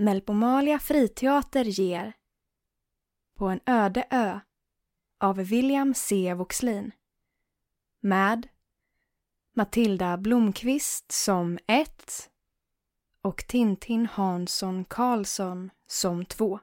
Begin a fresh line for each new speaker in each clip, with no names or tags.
Melpomalia Friteater ger På en öde ö av William C. Voxlin med Matilda Blomqvist som 1 och Tintin Hansson Karlsson som
2.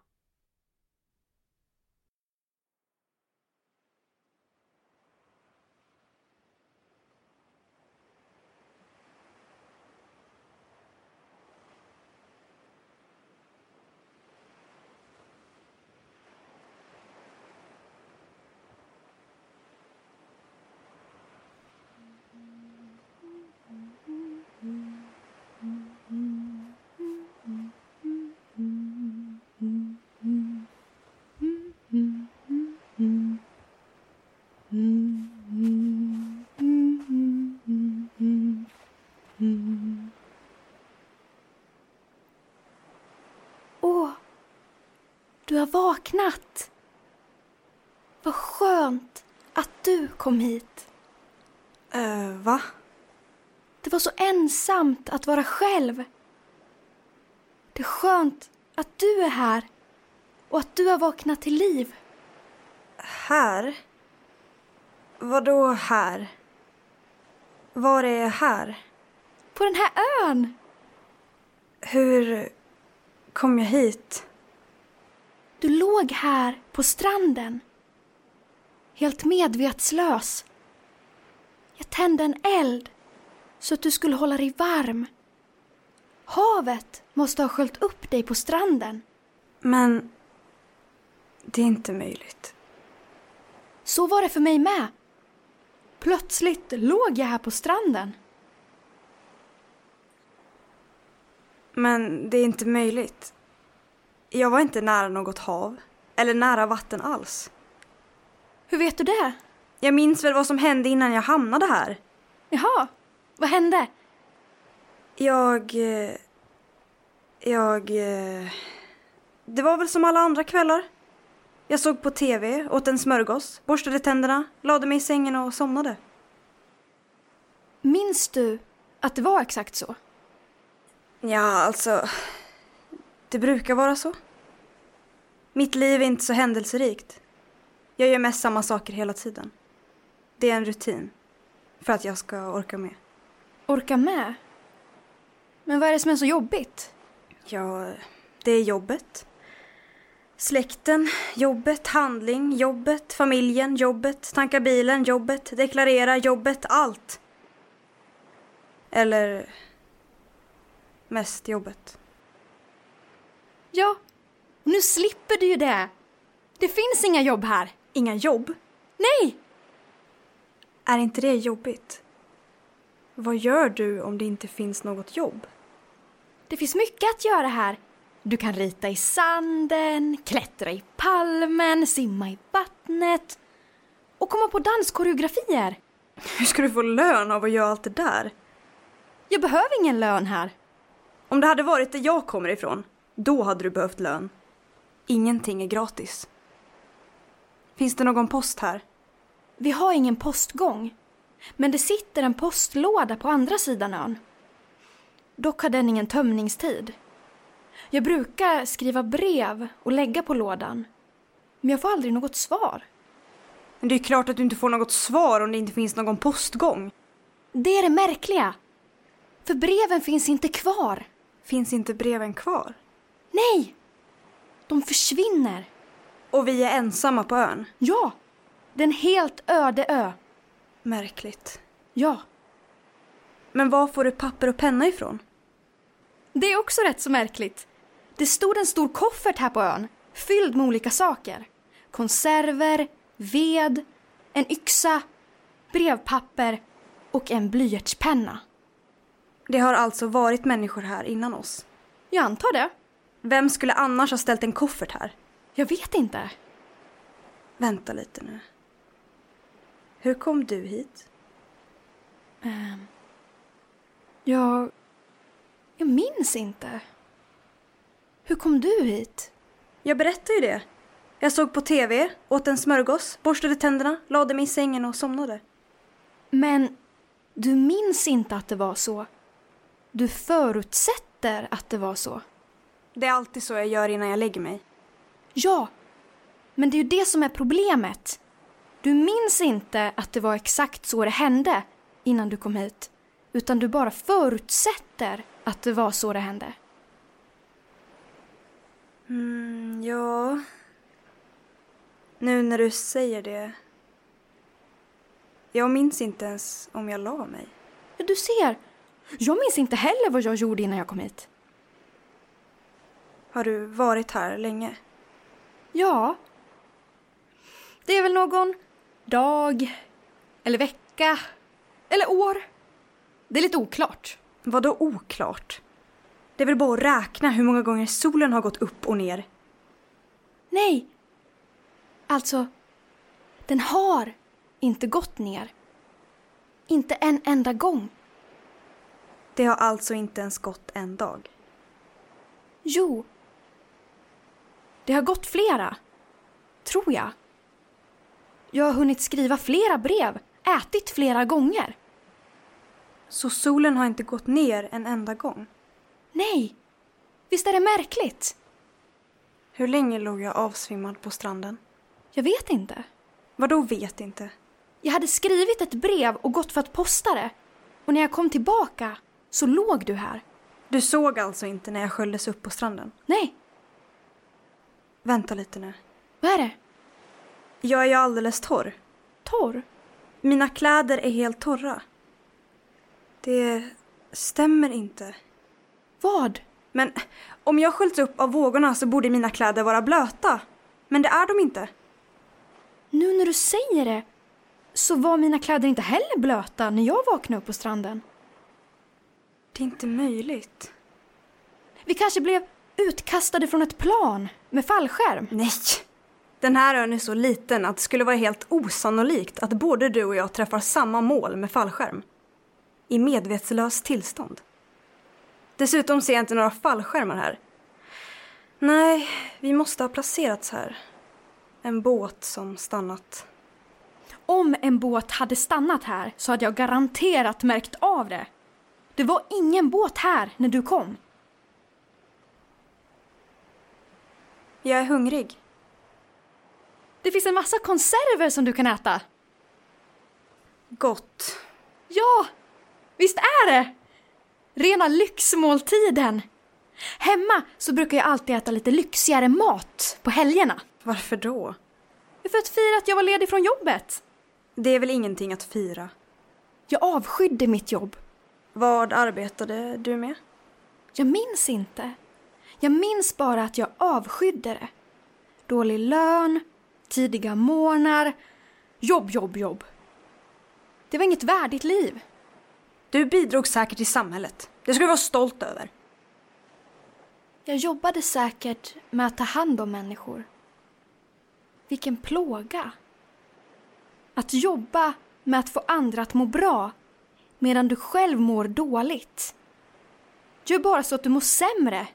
Ensamt att vara själv. Det är skönt att du är här och att du har vaknat till liv.
Här? Vadå här? Var är här?
På den här ön.
Hur kom jag hit?
Du låg här på stranden. Helt medvetslös. Jag tände en eld så att du skulle hålla dig varm. Havet måste ha sköljt upp dig på stranden.
Men det är inte möjligt.
Så var det för mig med. Plötsligt låg jag här på stranden.
Men det är inte möjligt. Jag var inte nära något hav. Eller nära vatten alls.
Hur vet du det?
Jag minns väl vad som hände innan jag hamnade här.
Jaha, vad hände?
Jag... eh, Jag... eh, Det var väl som alla andra kvällar. Jag såg på TV, åt en smörgås, borstade tänderna, lade mig i sängen och somnade.
Minns du att det var exakt så?
Ja, alltså... Det brukar vara så. Mitt liv är inte så händelserikt. Jag gör mest samma saker hela tiden. Det är en rutin. För att jag ska orka med.
Orka med? Men vad är det som är så jobbigt?
Ja, det är jobbet. Släkten, jobbet, handling, jobbet, familjen, jobbet, tanka bilen, jobbet, deklarera, jobbet, allt. Eller mest jobbet.
Ja, nu slipper du ju det. Det finns inga jobb här.
Inga jobb?
Nej!
Är inte det jobbigt? Vad gör du om det inte finns något jobb?
Det finns mycket att göra här. Du kan rita i sanden, klättra i palmen, simma i vattnet och komma på danskoreografier.
Hur ska du få lön av att göra allt det där?
Jag behöver ingen lön här.
Om det hade varit där jag kommer ifrån, då hade du behövt lön. Ingenting är gratis. Finns det någon post här?
Vi har ingen postgång, men det sitter en postlåda på andra sidan ön. Dock har den ingen tömningstid. Jag brukar skriva brev och lägga på lådan, men jag får aldrig något svar.
Men det är klart att du inte får något svar om det inte finns någon postgång.
Det är det märkliga. För breven finns inte kvar.
Finns inte breven kvar?
Nej! De försvinner.
Och vi är ensamma på ön.
Ja! Det är en helt öde ö.
Märkligt.
Ja.
Men var får du papper och penna ifrån?
Det är också rätt så märkligt. Det stod en stor koffert här på ön, fylld med olika saker. Konserver, ved, en yxa, brevpapper och en blyertspenna.
Det har alltså varit människor här innan oss.
Jag antar det.
Vem skulle annars ha ställt en koffert här?
Jag vet inte.
Vänta lite nu. Hur kom du hit?
Ehm, jag... Jag minns inte. Hur kom du hit?
Jag berättade ju det. Jag såg på TV, åt en smörgås, borstade tänderna, lade mig i sängen och somnade.
Men du minns inte att det var så. Du förutsätter att det var så.
Det är alltid så jag gör innan jag lägger mig.
Ja, men det är ju det som är problemet. Du minns inte att det var exakt så det hände innan du kom hit. Utan du bara förutsätter att det var så det hände.
Mm, ja... Nu när du säger det... Jag minns inte ens om jag la mig.
Du ser, jag minns inte heller vad jag gjorde innan jag kom hit.
Har du varit här länge?
Ja. Det är väl någon dag, eller vecka, eller år. Det är lite oklart.
Vadå oklart? Det är väl bara att räkna hur många gånger solen har gått upp och ner.
Nej. Alltså, den har inte gått ner. Inte en enda gång.
Det har alltså inte ens gått en dag.
Jo. Det har gått flera. Tror jag. Jag har hunnit skriva flera brev, ätit flera gånger.
Så solen har inte gått ner en enda gång?
Nej. Visst är det märkligt?
Hur länge låg jag avsvimmad på stranden?
Jag vet inte.
Vadå vet inte?
Jag hade skrivit ett brev och gått för att posta det. Och när jag kom tillbaka så låg du här.
Du såg alltså inte när jag sköljdes upp på stranden?
Nej,
Vänta lite nu.
vad är det?
Jag är ju alldeles torr.
Torr?
Mina kläder är helt torra. Det stämmer inte.
Vad?
Men om jag sköljts upp av vågorna så borde mina kläder vara blöta. Men det är de inte.
Nu när du säger det så var mina kläder inte heller blöta när jag vaknade upp på stranden.
Det är inte möjligt.
Vi kanske blev utkastade från ett plan med fallskärm.
Nej! Den här ön är så liten att det skulle vara helt osannolikt att både du och jag träffar samma mål med fallskärm. I medvetslöst tillstånd. Dessutom ser jag inte några fallskärmar här. Nej, vi måste ha placerats här. En båt som stannat.
Om en båt hade stannat här så hade jag garanterat märkt av det. Det var ingen båt här när du kom.
Jag är hungrig.
Det finns en massa konserver som du kan äta.
Gott.
Ja, visst är det! Rena lyxmåltiden. Hemma så brukar jag alltid äta lite lyxigare mat på helgerna.
Varför då?
För att fira att jag var ledig från jobbet.
Det är väl ingenting att fira?
Jag avskydde mitt jobb.
Vad arbetade du med?
Jag minns inte. Jag minns bara att jag avskydde det. Dålig lön, tidiga morgnar, jobb, jobb, jobb. Det var inget värdigt liv.
Du bidrog säkert till samhället. Det ska du vara stolt över.
Jag jobbade säkert med att ta hand om människor. Vilken plåga. Att jobba med att få andra att må bra medan du själv mår dåligt. Gör bara så att du mår sämre.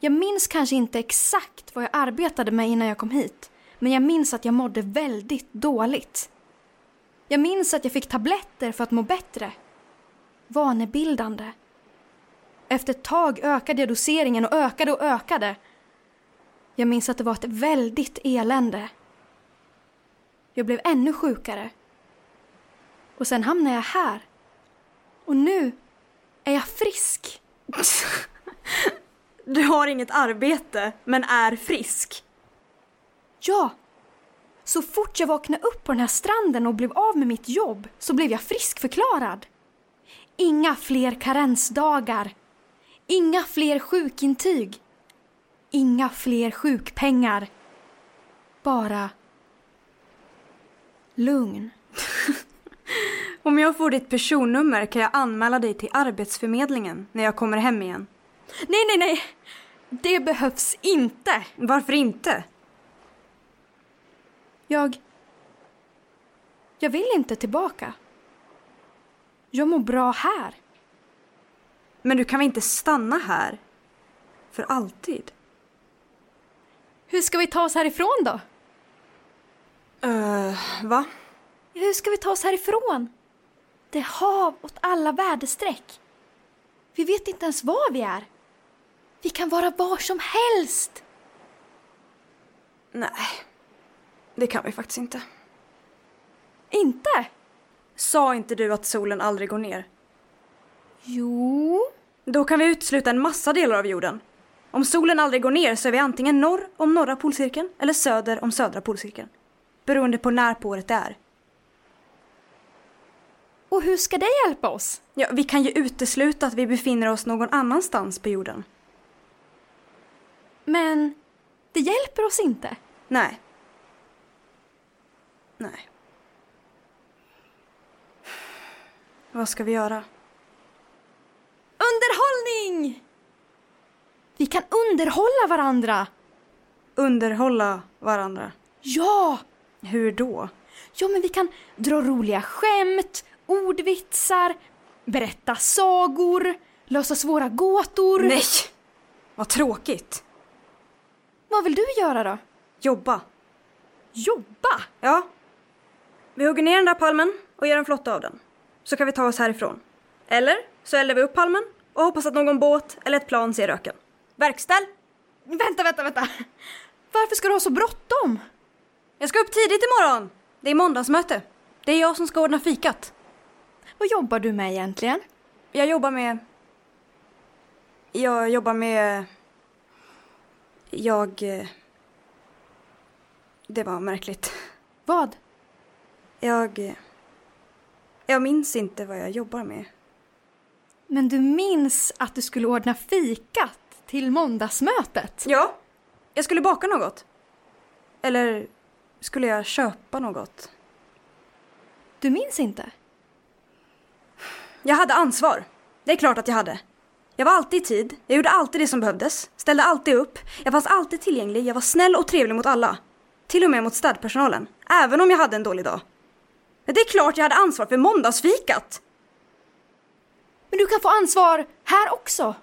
Jag minns kanske inte exakt vad jag arbetade med innan jag kom hit, men jag minns att jag mådde väldigt dåligt. Jag minns att jag fick tabletter för att må bättre. Vanebildande. Efter ett tag ökade jag doseringen och ökade och ökade. Jag minns att det var ett väldigt elände. Jag blev ännu sjukare. Och sen hamnade jag här. Och nu är jag frisk.
Du har inget arbete, men är frisk.
Ja. Så fort jag vaknade upp på den här stranden och blev av med mitt jobb så blev jag friskförklarad. Inga fler karensdagar. Inga fler sjukintyg. Inga fler sjukpengar. Bara lugn.
Om jag får ditt personnummer kan jag anmäla dig till Arbetsförmedlingen när jag kommer hem igen.
Nej, nej, nej! Det behövs inte!
Varför inte?
Jag... Jag vill inte tillbaka. Jag mår bra här.
Men du kan väl inte stanna här? För alltid?
Hur ska vi ta oss härifrån då?
Uh, va?
Hur ska vi ta oss härifrån? Det är hav åt alla väderstreck. Vi vet inte ens var vi är. Vi kan vara var som helst!
Nej, det kan vi faktiskt inte.
Inte?
Sa inte du att solen aldrig går ner?
Jo.
Då kan vi utesluta en massa delar av jorden. Om solen aldrig går ner så är vi antingen norr om norra polcirkeln eller söder om södra polcirkeln. Beroende på när på året det är.
Och hur ska det hjälpa oss?
Ja, vi kan ju utesluta att vi befinner oss någon annanstans på jorden.
Men det hjälper oss inte.
Nej. Nej. Vad ska vi göra?
Underhållning! Vi kan underhålla varandra.
Underhålla varandra.
Ja!
Hur då?
Ja, men vi kan dra roliga skämt, ordvitsar, berätta sagor, lösa svåra gåtor.
Nej! Vad tråkigt.
Vad vill du göra då?
Jobba.
Jobba?
Ja. Vi hugger ner den där palmen och gör en flotta av den. Så kan vi ta oss härifrån. Eller så eldar vi upp palmen och hoppas att någon båt eller ett plan ser röken. Verkställ!
Vänta, vänta, vänta. Varför ska du ha så bråttom?
Jag ska upp tidigt imorgon! Det är måndagsmöte. Det är jag som ska ordna fikat.
Vad jobbar du med egentligen?
Jag jobbar med... Jag jobbar med... Jag... Det var märkligt.
Vad?
Jag... Jag minns inte vad jag jobbar med.
Men du minns att du skulle ordna fikat till måndagsmötet?
Ja, jag skulle baka något. Eller skulle jag köpa något?
Du minns inte?
Jag hade ansvar. Det är klart att jag hade. Jag var alltid i tid, jag gjorde alltid det som behövdes, ställde alltid upp, jag fanns alltid tillgänglig, jag var snäll och trevlig mot alla. Till och med mot städpersonalen, även om jag hade en dålig dag. Det är klart jag hade ansvar för måndagsfikat!
Men du kan få ansvar här också.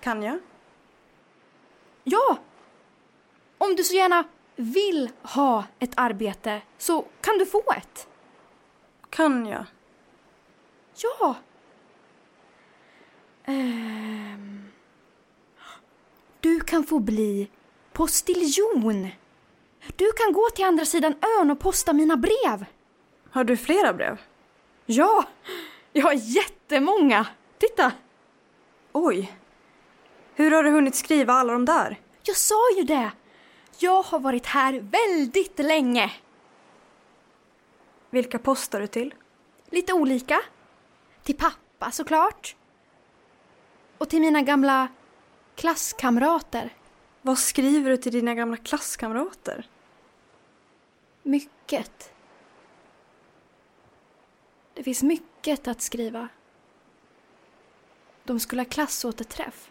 Kan jag?
Ja! Om du så gärna vill ha ett arbete så kan du få ett.
Kan jag?
Ja. Ehm. Du kan få bli postiljon. Du kan gå till andra sidan ön och posta mina brev.
Har du flera brev?
Ja, jag har jättemånga. Titta,
Oj! Hur har du hunnit skriva alla de där?
jag sa ju det. Jag har varit här väldigt länge.
Vilka postar du till?
Lite olika. Till pappa såklart. Och till mina gamla klasskamrater.
Vad skriver du till dina gamla klasskamrater?
Mycket. Det finns mycket att skriva. De skulle ha klassåterträff.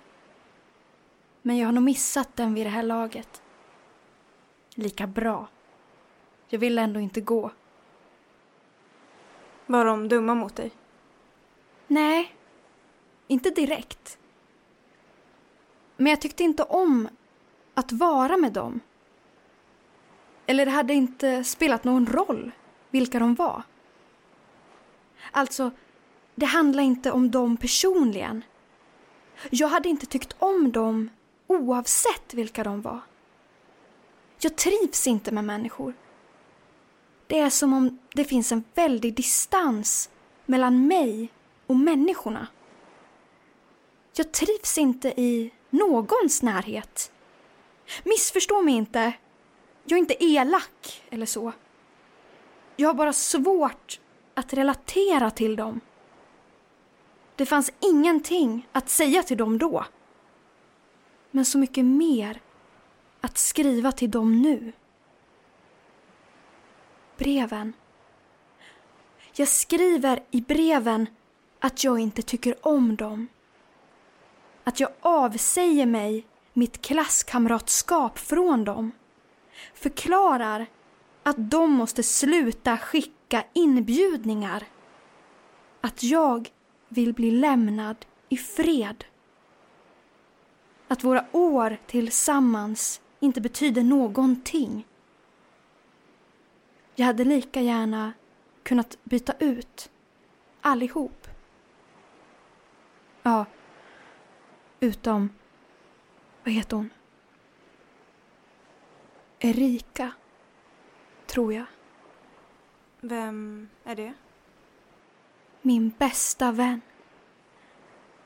Men jag har nog missat den vid det här laget. Lika bra. Jag ville ändå inte gå.
Var de dumma mot dig?
Nej, inte direkt. Men jag tyckte inte om att vara med dem. Eller det hade inte spelat någon roll vilka de var. Alltså, det handlar inte om dem personligen. Jag hade inte tyckt om dem oavsett vilka de var. Jag trivs inte med människor. Det är som om det finns en väldig distans mellan mig och människorna. Jag trivs inte i någons närhet. Missförstå mig inte. Jag är inte elak eller så. Jag har bara svårt att relatera till dem. Det fanns ingenting att säga till dem då. Men så mycket mer att skriva till dem nu. Breven. Jag skriver i breven att jag inte tycker om dem. Att jag avsäger mig mitt klasskamratskap från dem. Förklarar att de måste sluta skicka inbjudningar. Att jag vill bli lämnad i fred. Att våra år tillsammans inte betyder någonting. Jag hade lika gärna kunnat byta ut allihop. Ja, Utom... Vad heter hon? Erika, tror jag.
Vem är det?
Min bästa vän.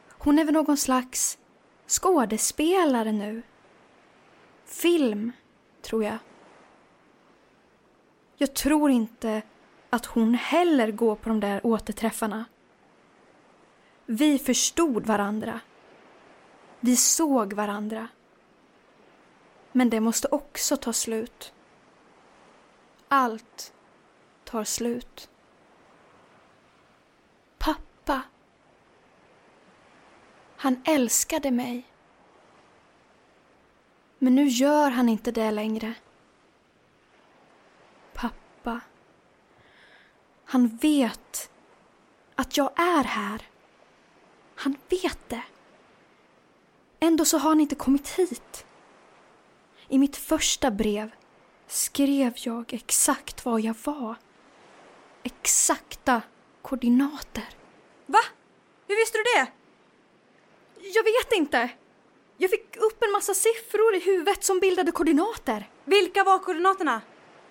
Hon är väl någon slags skådespelare nu. Film, tror jag. Jag tror inte att hon heller går på de där återträffarna. Vi förstod varandra. Vi såg varandra. Men det måste också ta slut. Allt tar slut. Pappa. Han älskade mig. Men nu gör han inte det längre. Pappa. Han vet att jag är här. Han vet det. Ändå så har han inte kommit hit. I mitt första brev skrev jag exakt var jag var. Exakta koordinater.
Va? Hur visste du det?
Jag vet inte. Jag fick upp en massa siffror i huvudet som bildade koordinater.
Vilka var koordinaterna?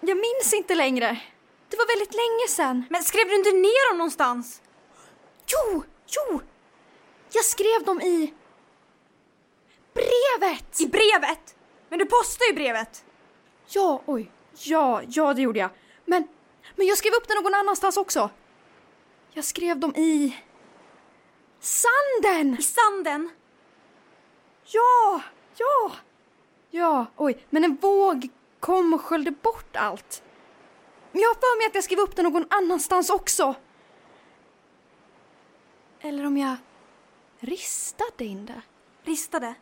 Jag minns inte längre. Det var väldigt länge sedan.
Men skrev du inte ner dem någonstans?
Jo, jo! Jag skrev dem i... brevet!
I brevet? Men du postade ju brevet!
Ja, oj. Ja, ja det gjorde jag. Men, men jag skrev upp det någon annanstans också. Jag skrev dem i... Sanden!
I sanden?
Ja, ja! Ja, oj, men en våg kom och sköljde bort allt. Men jag har för mig att jag skrev upp det någon annanstans också. Eller om jag ristade in det.
Ristade?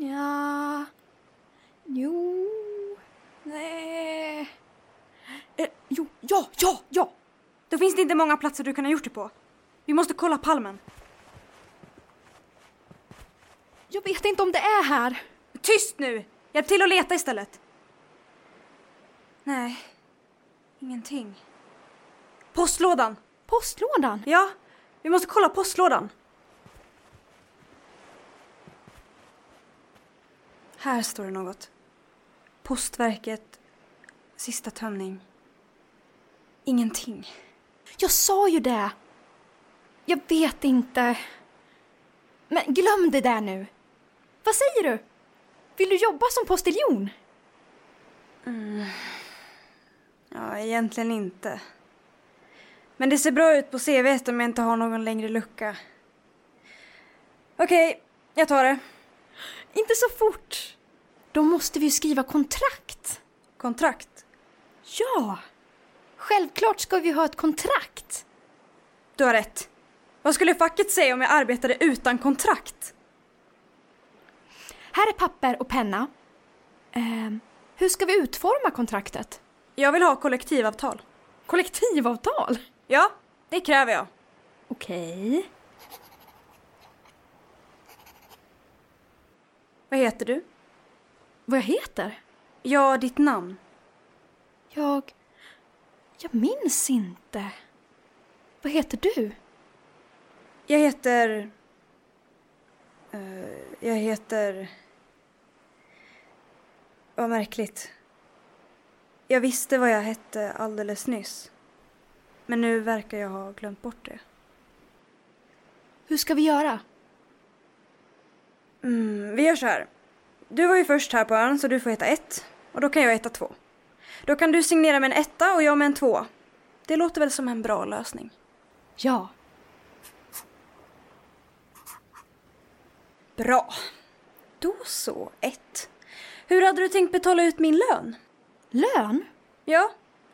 Ja... Jo... Nej... Eh, jo, ja, ja, ja!
Då finns det inte många platser du kan ha gjort det på. Vi måste kolla palmen.
Jag vet inte om det är här.
Tyst nu! Hjälp till att leta istället. Nej, ingenting. Postlådan!
Postlådan?
Ja, vi måste kolla postlådan. Här står det något. Postverket, sista tömning. Ingenting.
Jag sa ju det. Jag vet inte. Men glöm det där nu. Vad säger du? Vill du jobba som postiljon?
Ja, egentligen inte. Men det ser bra ut på CVt om jag inte har någon längre lucka. Okej, jag tar det.
Inte så fort. Då måste vi ju skriva kontrakt.
Kontrakt.
Ja. Självklart ska vi ha ett kontrakt.
Du har rätt. Vad skulle facket säga om jag arbetade utan kontrakt?
Här är papper och penna. Ehm, hur ska vi utforma kontraktet?
Jag vill ha kollektivavtal.
Kollektivavtal?
Ja, det kräver jag.
Okej.
Vad heter du?
Vad jag heter?
Ja, ditt namn.
Jag... Jag minns inte. Vad heter du?
Jag heter... eh, jag heter... Vad märkligt. Jag visste vad jag hette alldeles nyss. Men nu verkar jag ha glömt bort det.
Hur ska vi göra?
Mm, vi gör så här. Du var ju först här på ön så du får heta ett. Och då kan jag heta två. Då kan du signera med en etta och jag med en två. Det låter väl som en bra lösning.
Ja.
Bra. Då så, ett. Hur hade du tänkt betala ut min lön?
Lön?
Ja,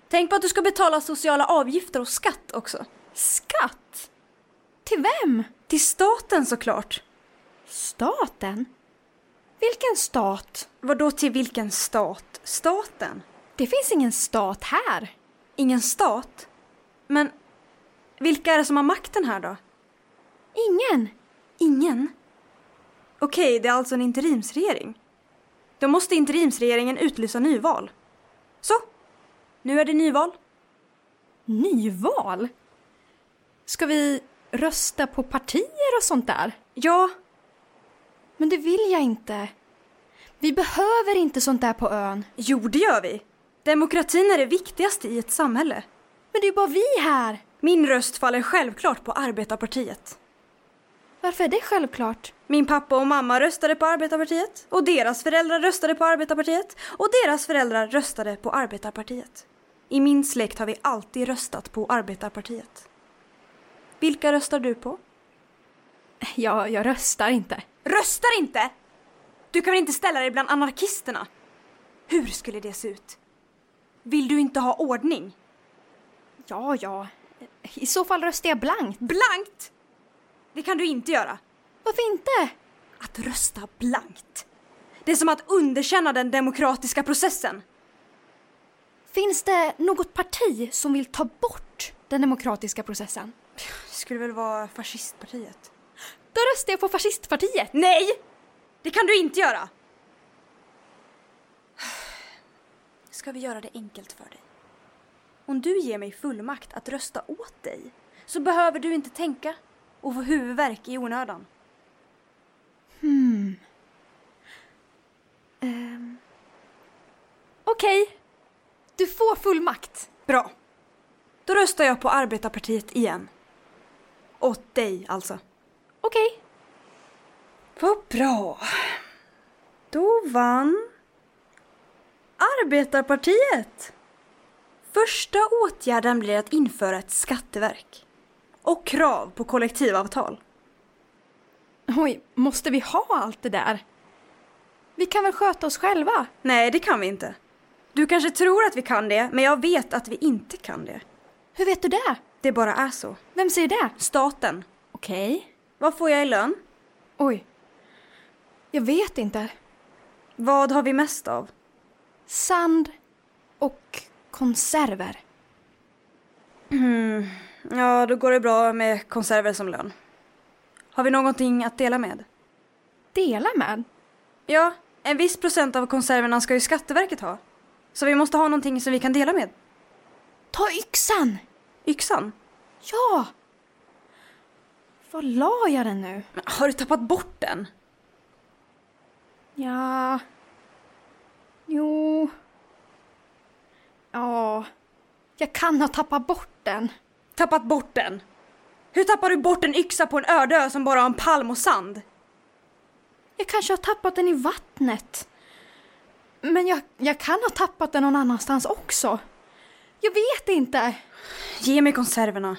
tänk på att du ska betala sociala avgifter och skatt också.
Skatt? Till vem?
Till staten såklart.
Staten? Vilken stat?
Vadå till vilken stat? Staten?
Det finns ingen stat här.
Ingen stat? Men vilka är det som har makten här då?
Ingen.
Ingen? Okej, det är alltså en interimsregering. Då måste interimsregeringen utlysa nyval. Så, nu är det nyval.
Nyval? Ska vi rösta på partier och sånt där?
Ja,
men det vill jag inte. Vi behöver inte sånt där på ön.
Jo, det gör vi. Demokratin är det viktigaste i ett samhälle.
Men det är ju bara vi här.
Min röst faller självklart på Arbetarpartiet.
Varför är det självklart?
Min pappa och mamma röstade på Arbetarpartiet och deras föräldrar röstade på Arbetarpartiet och deras föräldrar röstade på Arbetarpartiet. I min släkt har vi alltid röstat på Arbetarpartiet. Vilka röstar du på?
Jag, jag röstar inte.
Röstar inte! Du kan väl inte ställa dig bland anarkisterna? Hur skulle det se ut? Vill du inte ha ordning?
Ja, ja. I så fall röstar jag blankt.
Blankt! Det kan du inte göra.
Varför inte?
Att rösta blankt. Det är som att underkänna den demokratiska processen.
Finns det något parti som vill ta bort den demokratiska processen?
Det skulle väl vara fascistpartiet?
Då röstar jag på fascistpartiet.
Nej! Det kan du inte göra! Ska vi göra det enkelt för dig? Om du ger mig fullmakt att rösta åt dig så behöver du inte tänka och få huvudvärk i onödan.
Hmm. Um. Okej. Okay. Du får fullmakt.
Bra. Då röstar jag på Arbetarpartiet igen. Åt dig alltså.
Okej. Okay.
Vad bra. Då vann Arbetarpartiet. Första åtgärden blir att införa ett skatteverk. Och krav på kollektivavtal.
Oj, måste vi ha allt det där? Vi kan väl sköta oss själva?
Nej, det kan vi inte. Du kanske tror att vi kan det, men jag vet att vi inte kan det.
Hur vet du det?
Det bara är så.
Vem säger det?
Staten.
Okej. Okay.
Vad får jag i lön?
Oj. Jag vet inte.
Vad har vi mest av?
Sand och konserver.
Mm. Ja, då går det bra med konserver som lön. Har vi någonting att dela med?
Dela med?
Ja, en viss procent av konserverna ska ju Skatteverket ha. Så vi måste ha någonting som vi kan dela med.
Ta yxan!
Yxan?
Ja! Var la jag den nu?
Men har du tappat bort den?
Ja... Jo... Ja... Jag kan ha tappat bort den.
Tappat bort den? Hur tappar du bort en yxa på en öde ö som bara har en palm och sand?
Jag kanske har tappat den i vattnet. Men jag, jag kan ha tappat den någon annanstans också. Jag vet inte.
Ge mig konserverna.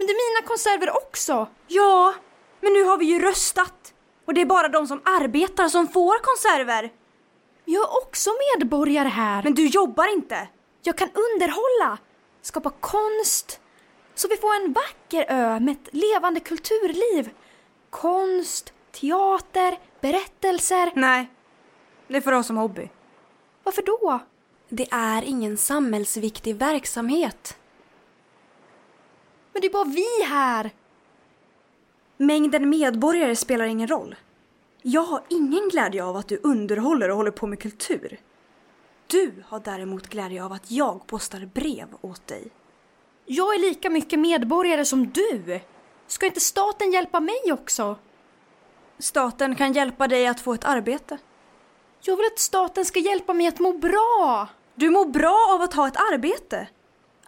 Men det är mina konserver också.
Ja, men nu har vi ju röstat. Och det är bara de som arbetar som får konserver.
Jag är också medborgare här.
Men du jobbar inte.
Jag kan underhålla, skapa konst, så vi får en vacker ö med ett levande kulturliv. Konst, teater, berättelser.
Nej, det får du ha som hobby.
Varför då?
Det är ingen samhällsviktig verksamhet.
Men det är bara vi här!
Mängden medborgare spelar ingen roll. Jag har ingen glädje av att du underhåller och håller på med kultur. Du har däremot glädje av att jag postar brev åt dig.
Jag är lika mycket medborgare som du. Ska inte staten hjälpa mig också?
Staten kan hjälpa dig att få ett arbete.
Jag vill att staten ska hjälpa mig att må bra.
Du mår bra av att ha ett arbete.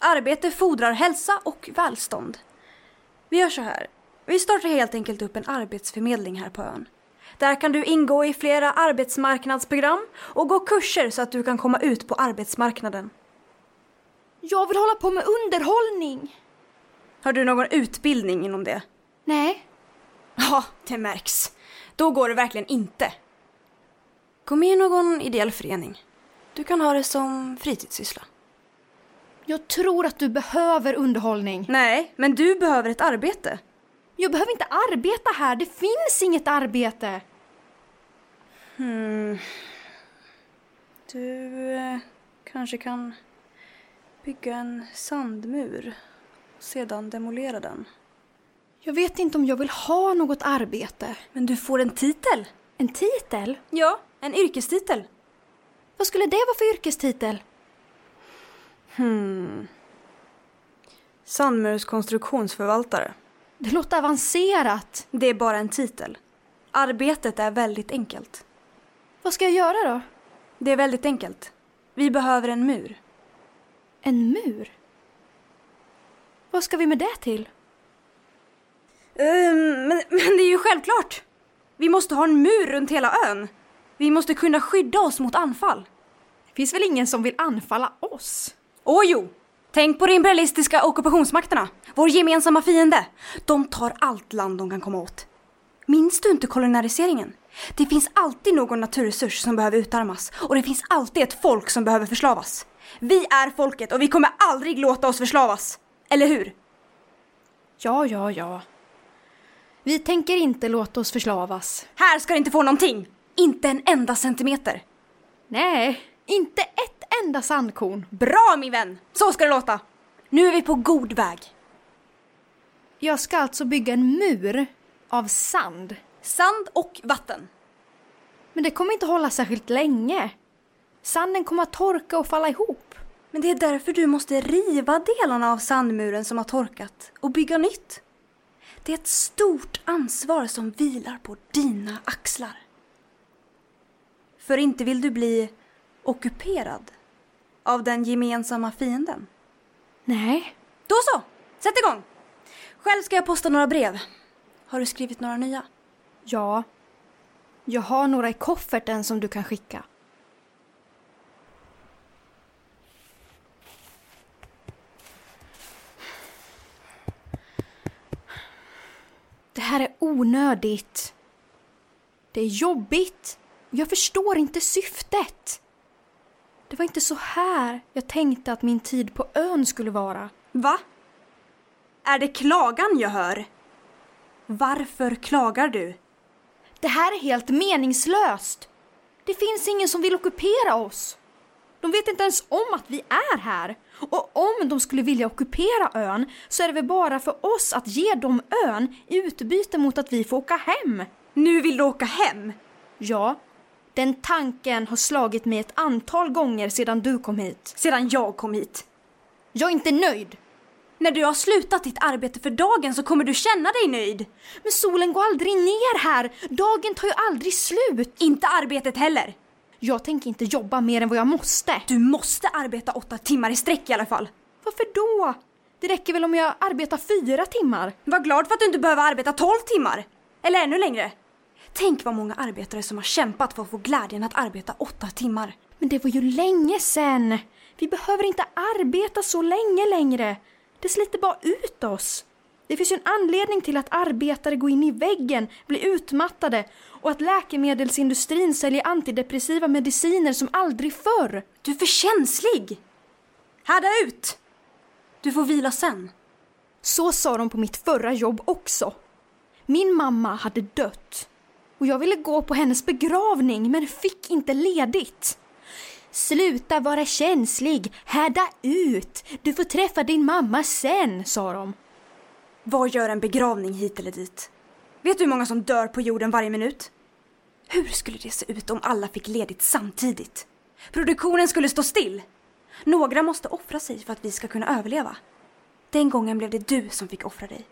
Arbete fordrar hälsa och välstånd. Vi gör så här. Vi startar helt enkelt upp en arbetsförmedling här på ön. Där kan du ingå i flera arbetsmarknadsprogram och gå kurser så att du kan komma ut på arbetsmarknaden.
Jag vill hålla på med underhållning.
Har du någon utbildning inom det?
Nej.
Ja, det märks. Då går det verkligen inte. Gå med i någon ideell förening. Du kan ha det som fritidssyssla.
Jag tror att du behöver underhållning.
Nej, men du behöver ett arbete.
Jag behöver inte arbeta här. Det finns inget arbete.
Hmm. Du eh, kanske kan bygga en sandmur och sedan demolera den.
Jag vet inte om jag vill ha något arbete.
Men du får en titel.
En titel?
Ja, en yrkestitel.
Vad skulle det vara för yrkestitel?
Hmm. Sandmurskonstruktionsförvaltare.
Det låter avancerat.
Det är bara en titel. Arbetet är väldigt enkelt.
Vad ska jag göra då?
Det är väldigt enkelt. Vi behöver en mur.
En mur? Vad ska vi med det till?
Ehm, men, men det är ju självklart. Vi måste ha en mur runt hela ön. Vi måste kunna skydda oss mot anfall.
Det finns väl ingen som vill anfalla oss?
Åh jo! Tänk på de imperialistiska ockupationsmakterna. Vår gemensamma fiende. De tar allt land de kan komma åt. Minns du inte kolonialiseringen? Det finns alltid någon naturresurs som behöver utarmas och det finns alltid ett folk som behöver förslavas. Vi är folket och vi kommer aldrig låta oss förslavas. Eller hur?
Ja, ja, ja. Vi tänker inte låta oss förslavas.
Här ska du inte få någonting. Inte en enda centimeter.
Nej, inte ett enda sandkorn.
Bra min vän! Så ska det låta. Nu är vi på god väg.
Jag ska alltså bygga en mur av sand.
Sand och vatten.
Men det kommer inte hålla särskilt länge. Sanden kommer att torka och falla ihop.
Men det är därför du måste riva delarna av sandmuren som har torkat och bygga nytt. Det är ett stort ansvar som vilar på dina axlar. För inte vill du bli ockuperad av den gemensamma fienden.
Nej.
Då så, sätt igång! Själv ska jag posta några brev. Har du skrivit några nya?
Ja. Jag har några i kofferten som du kan skicka. Det här är onödigt. Det är jobbigt. Jag förstår inte syftet. Det var inte så här jag tänkte att min tid på ön skulle vara.
Va? Är det klagan jag hör? Varför klagar du?
Det här är helt meningslöst. Det finns ingen som vill ockupera oss. De vet inte ens om att vi är här. Och om de skulle vilja ockupera ön så är det väl bara för oss att ge dem ön i utbyte mot att vi får åka hem.
Nu vill du åka hem?
Ja, den tanken har slagit mig ett antal gånger sedan du kom hit.
Sedan jag kom hit.
Jag är inte nöjd.
När du har slutat ditt arbete för dagen så kommer du känna dig nöjd.
Men solen går aldrig ner här. Dagen tar ju aldrig slut.
Inte arbetet heller.
Jag tänker inte jobba mer än vad jag måste.
Du måste arbeta åtta timmar i sträck i alla fall.
Varför då? Det räcker väl om jag arbetar fyra timmar?
Var glad för att du inte behöver arbeta tolv timmar. Eller ännu längre. Tänk vad många arbetare som har kämpat för att få glädjen att arbeta åtta timmar.
Men det var ju länge sen. Vi behöver inte arbeta så länge längre. Det sliter bara ut oss. Det finns ju en anledning till att arbetare går in i väggen, blir utmattade och att läkemedelsindustrin säljer antidepressiva mediciner som aldrig förr.
Du är för känslig! Härda ut! Du får vila sen.
Så sa de på mitt förra jobb också. Min mamma hade dött och jag ville gå på hennes begravning men fick inte ledigt. Sluta vara känslig, härda ut. Du får träffa din mamma sen, sa de.
Vad gör en begravning hit eller dit? Vet du hur många som dör på jorden varje minut? Hur skulle det se ut om alla fick ledigt samtidigt? Produktionen skulle stå still. Några måste offra sig för att vi ska kunna överleva. Den gången blev det du som fick offra dig.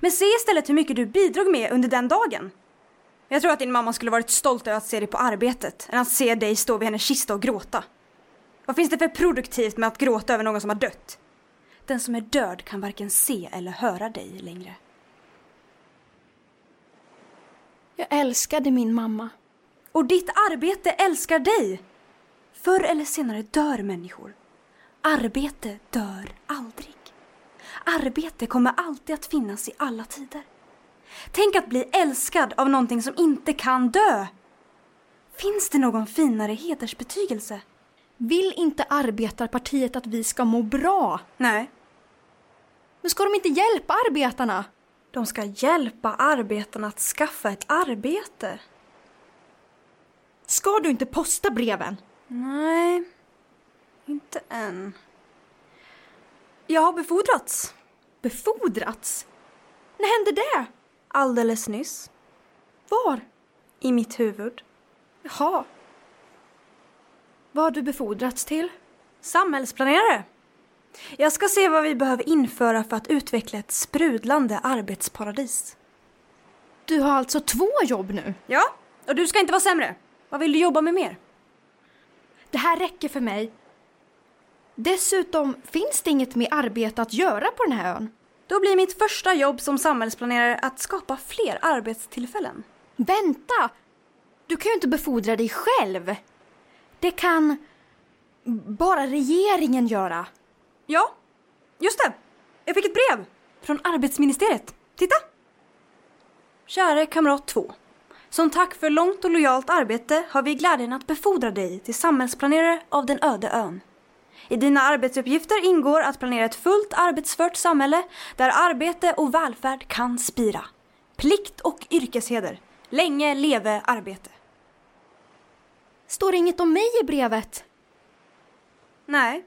Men se istället hur mycket du bidrog med under den dagen. Jag tror att din mamma skulle varit stolt över att se dig på arbetet än att se dig stå vid hennes kista och gråta. Vad finns det för produktivt med att gråta över någon som har dött? Den som är död kan varken se eller höra dig längre.
Jag älskade min mamma.
Och ditt arbete älskar dig! Förr eller senare dör människor. Arbete dör aldrig. Arbete kommer alltid att finnas i alla tider. Tänk att bli älskad av någonting som inte kan dö. Finns det någon finare hedersbetygelse?
Vill inte arbetarpartiet att vi ska må bra?
Nej.
Men ska de inte hjälpa arbetarna?
De ska hjälpa arbetarna att skaffa ett arbete.
Ska du inte posta breven?
Nej, inte än. Jag har befordrats.
Befordrats? När hände det?
Alldeles nyss.
Var?
I mitt huvud.
Jaha. Vad har du befordrats till?
Samhällsplanerare. Jag ska se vad vi behöver införa för att utveckla ett sprudlande arbetsparadis.
Du har alltså två jobb nu?
Ja, och du ska inte vara sämre. Vad vill du jobba med mer?
Det här räcker för mig. Dessutom finns det inget mer arbete att göra på den här ön.
Då blir mitt första jobb som samhällsplanerare att skapa fler arbetstillfällen.
Vänta! Du kan ju inte befordra dig själv. Det kan bara regeringen göra.
Ja, just det. Jag fick ett brev från arbetsministeriet. Titta! Käre kamrat 2. Som tack för långt och lojalt arbete har vi glädjen att befordra dig till samhällsplanerare av den öde ön. I dina arbetsuppgifter ingår att planera ett fullt arbetsfört samhälle där arbete och välfärd kan spira. Plikt och yrkesheder. Länge leve arbete.
Står det inget om mig i brevet?
Nej,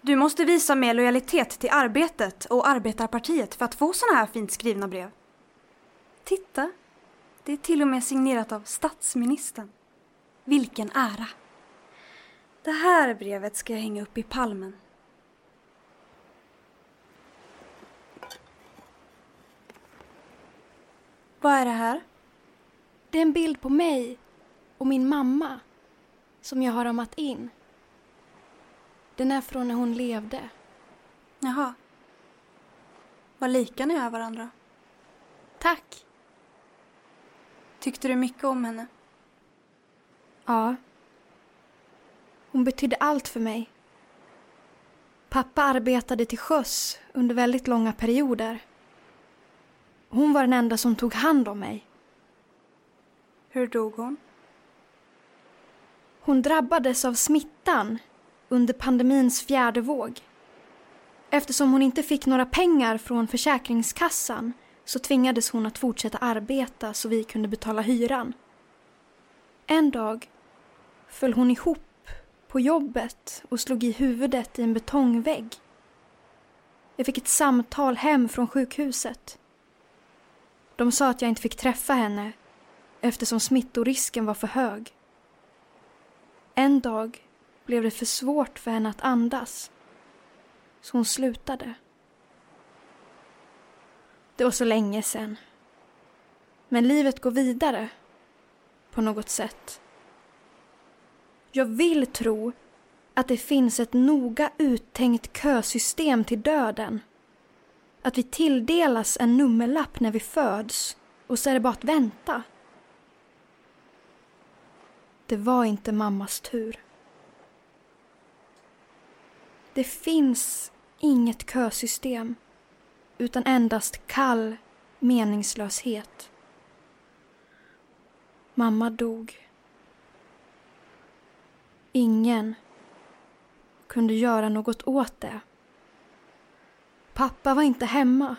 du måste visa mer lojalitet till arbetet och arbetarpartiet för att få såna här fint skrivna brev. Titta, det är till och med signerat av statsministern. Vilken ära! Det här brevet ska jag hänga upp i palmen. Vad är det här?
Det är en bild på mig och min mamma som jag har ramat in. Den är från när hon levde.
Jaha. Vad lika ni är varandra.
Tack.
Tyckte du mycket om henne?
Ja. Hon betydde allt för mig. Pappa arbetade till sjöss under väldigt långa perioder. Hon var den enda som tog hand om mig.
Hur dog hon?
Hon drabbades av smittan under pandemins fjärde våg. Eftersom hon inte fick några pengar från Försäkringskassan så tvingades hon att fortsätta arbeta så vi kunde betala hyran. En dag föll hon ihop på jobbet och slog i huvudet i en betongvägg. Jag fick ett samtal hem från sjukhuset. De sa att jag inte fick träffa henne eftersom smittorisken var för hög. En dag blev det för svårt för henne att andas. Så hon slutade. Det var så länge sen. Men livet går vidare. På något sätt. Jag vill tro att det finns ett noga uttänkt kösystem till döden. Att vi tilldelas en nummerlapp när vi föds och så är det bara att vänta. Det var inte mammas tur. Det finns inget kösystem utan endast kall meningslöshet. Mamma dog. Ingen kunde göra något åt det. Pappa var inte hemma.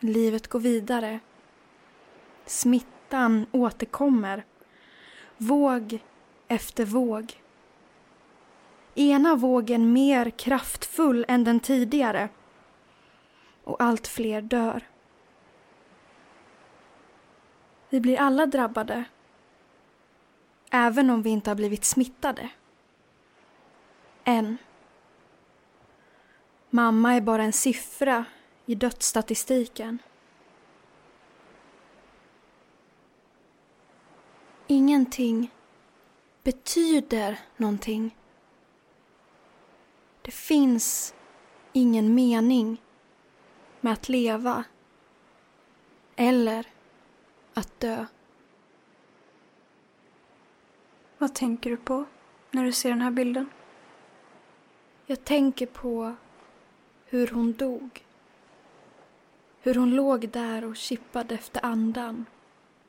Livet går vidare. Smittan återkommer. Våg efter våg. Ena vågen mer kraftfull än den tidigare. Och allt fler dör. Vi blir alla drabbade. Även om vi inte har blivit smittade. Än. Mamma är bara en siffra i dödsstatistiken. Ingenting betyder någonting. Det finns ingen mening med att leva eller att dö.
Vad tänker du på när du ser den här bilden?
Jag tänker på hur hon dog. Hur hon låg där och kippade efter andan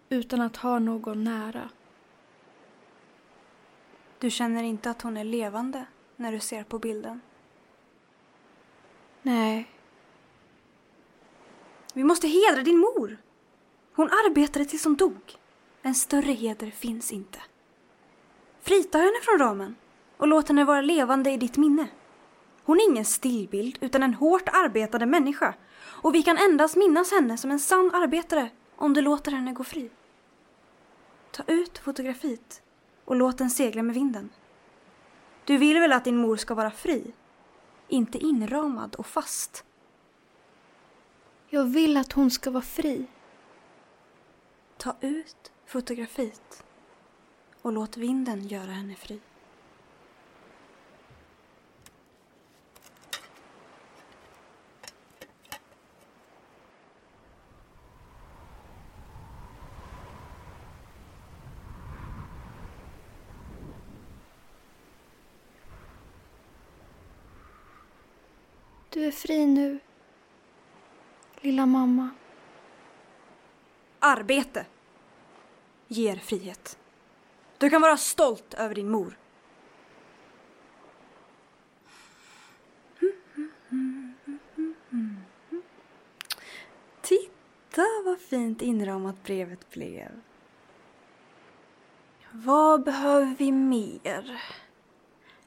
utan att ha någon nära.
Du känner inte att hon är levande när du ser på bilden?
Nej.
Vi måste hedra din mor. Hon arbetade tills hon dog. En större heder finns inte. Frita henne från ramen och låt henne vara levande i ditt minne. Hon är ingen stillbild utan en hårt arbetande människa och vi kan endast minnas henne som en sann arbetare om du låter henne gå fri. Ta ut fotografiet och låt den segla med vinden. Du vill väl att din mor ska vara fri? Inte inramad och fast.
Jag vill att hon ska vara fri.
Ta ut fotografiet och låt vinden göra henne fri.
Du är fri nu, lilla mamma.
Arbete ger frihet. Du kan vara stolt över din mor. Titta vad fint inramat brevet blev. Vad behöver vi mer?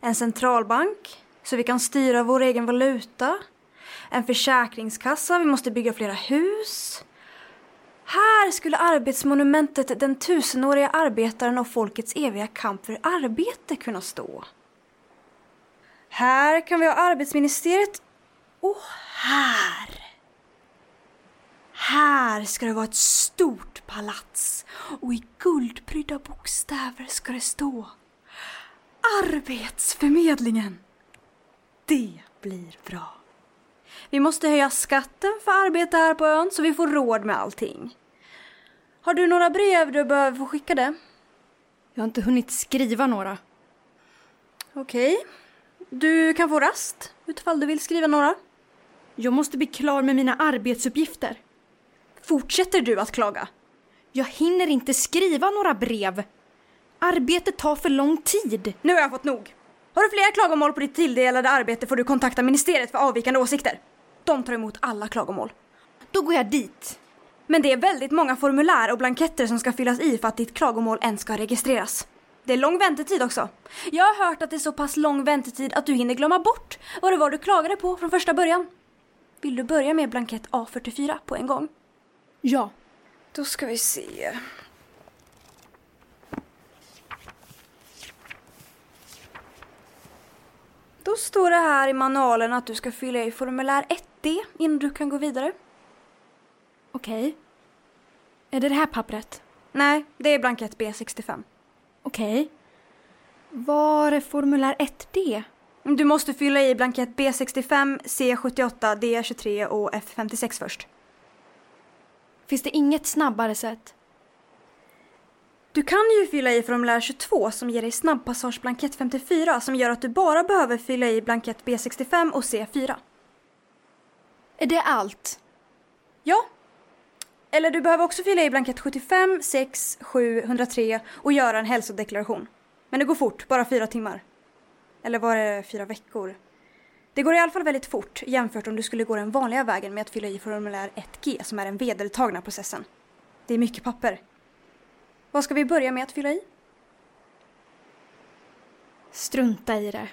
En centralbank, så vi kan styra vår egen valuta. En försäkringskassa, vi måste bygga flera hus. Här skulle arbetsmonumentet Den tusenåriga arbetaren och folkets eviga kamp för arbete kunna stå. Här kan vi ha arbetsministeriet och här. Här ska det vara ett stort palats och i guldprydda bokstäver ska det stå Arbetsförmedlingen. Det blir bra. Vi måste höja skatten för arbete här på ön så vi får råd med allting. Har du några brev du behöver få skickade?
Jag har inte hunnit skriva några.
Okej. Du kan få rast utifall du vill skriva några.
Jag måste bli klar med mina arbetsuppgifter.
Fortsätter du att klaga?
Jag hinner inte skriva några brev. Arbetet tar för lång tid.
Nu har jag fått nog. Har du fler klagomål på ditt tilldelade arbete får du kontakta ministeriet för avvikande åsikter. De tar emot alla klagomål.
Då går jag dit.
Men det är väldigt många formulär och blanketter som ska fyllas i för att ditt klagomål ens ska registreras. Det är lång väntetid också. Jag har hört att det är så pass lång väntetid att du hinner glömma bort vad det var du klagade på från första början. Vill du börja med blankett A44 på en gång?
Ja.
Då ska vi se. Står det här i manualen att du ska fylla i formulär 1D innan du kan gå vidare.
Okej. Är det det här pappret?
Nej, det är blankett B65.
Okej. Var är formulär 1D?
Du måste fylla i blankett B65, C78, D23 och F56 först.
Finns det inget snabbare sätt?
Du kan ju fylla i formulär 22 som ger dig snabbpassageblankett 54 som gör att du bara behöver fylla i blankett B65 och C4.
Är det allt?
Ja. Eller du behöver också fylla i blankett 75, 6, 7, 103 och göra en hälsodeklaration. Men det går fort, bara fyra timmar. Eller var det fyra veckor? Det går i alla fall väldigt fort jämfört om du skulle gå den vanliga vägen med att fylla i formulär 1G som är den vedertagna processen. Det är mycket papper. Vad ska vi börja med att fylla i?
Strunta i det.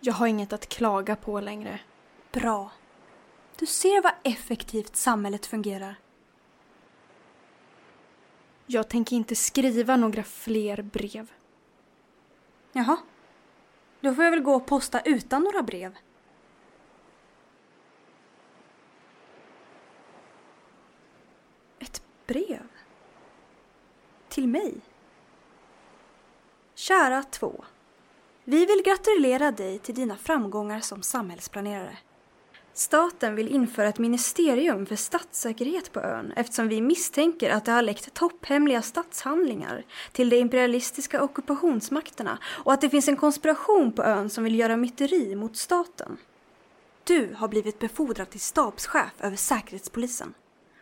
Jag har inget att klaga på längre.
Bra. Du ser vad effektivt samhället fungerar.
Jag tänker inte skriva några fler brev.
Jaha. Då får jag väl gå och posta utan några brev. Ett brev? Till mig? Kära två. Vi vill gratulera dig till dina framgångar som samhällsplanerare. Staten vill införa ett ministerium för statssäkerhet på ön eftersom vi misstänker att det har läckt topphemliga statshandlingar till de imperialistiska ockupationsmakterna och att det finns en konspiration på ön som vill göra myteri mot staten. Du har blivit befordrad till stabschef över Säkerhetspolisen.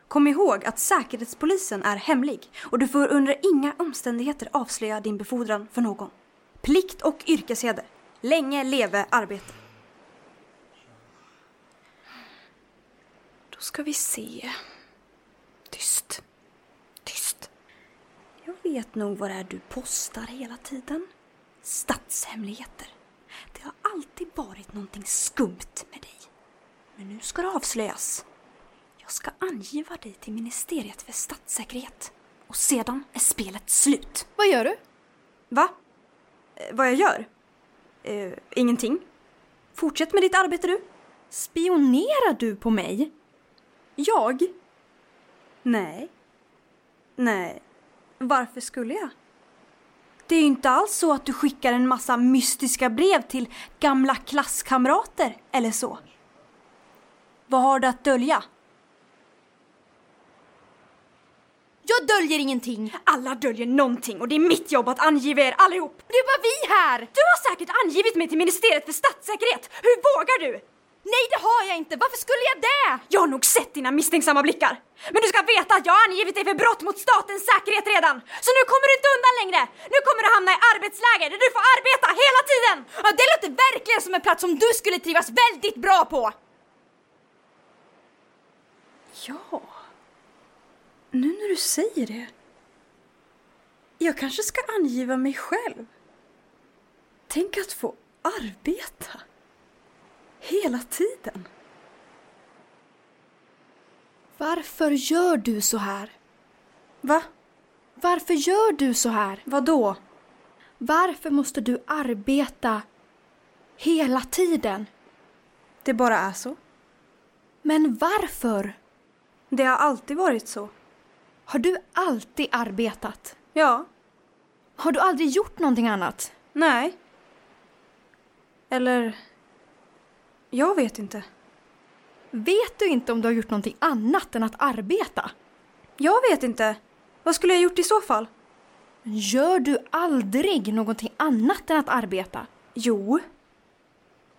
Kom ihåg att Säkerhetspolisen är hemlig och du får under inga omständigheter avslöja din befordran för någon. Plikt och yrkesheder. Länge leve arbete. Då ska vi se. Tyst. Tyst. Jag vet nog vad det är du postar hela tiden. Statshemligheter. Det har alltid varit någonting skumt med dig. Men nu ska det avslöjas. Jag ska angiva dig till Ministeriet för statssäkerhet. Och sedan är spelet slut.
Vad gör du?
Va? Eh, vad jag gör? Eh, ingenting. Fortsätt med ditt arbete du.
Spionerar du på mig?
Jag? Nej. Nej, varför skulle jag? Det är ju inte alls så att du skickar en massa mystiska brev till gamla klasskamrater eller så. Vad har du att dölja?
Jag döljer ingenting.
Alla döljer någonting och det är mitt jobb att angiva er allihop.
Det är bara vi här.
Du har säkert angivit mig till Ministeriet för statssäkerhet. Hur vågar du?
Nej, det har jag inte. Varför skulle jag det?
Jag har nog sett dina misstänksamma blickar. Men du ska veta att jag har angivit dig för brott mot statens säkerhet redan. Så nu kommer du inte undan längre. Nu kommer du hamna i arbetsläger där du får arbeta hela tiden.
Ja, det låter verkligen som en plats som du skulle trivas väldigt bra på.
Ja. Nu när du säger det. Jag kanske ska angiva mig själv. Tänk att få arbeta. Hela tiden.
Varför gör du så här?
Va?
Varför gör du så här?
Vad då?
Varför måste du arbeta hela tiden?
Det bara är så.
Men varför?
Det har alltid varit så.
Har du alltid arbetat?
Ja.
Har du aldrig gjort någonting annat?
Nej. Eller... Jag vet inte.
Vet du inte om du har gjort någonting annat än att arbeta?
Jag vet inte. Vad skulle jag gjort i så fall?
Gör du aldrig någonting annat än att arbeta?
Jo.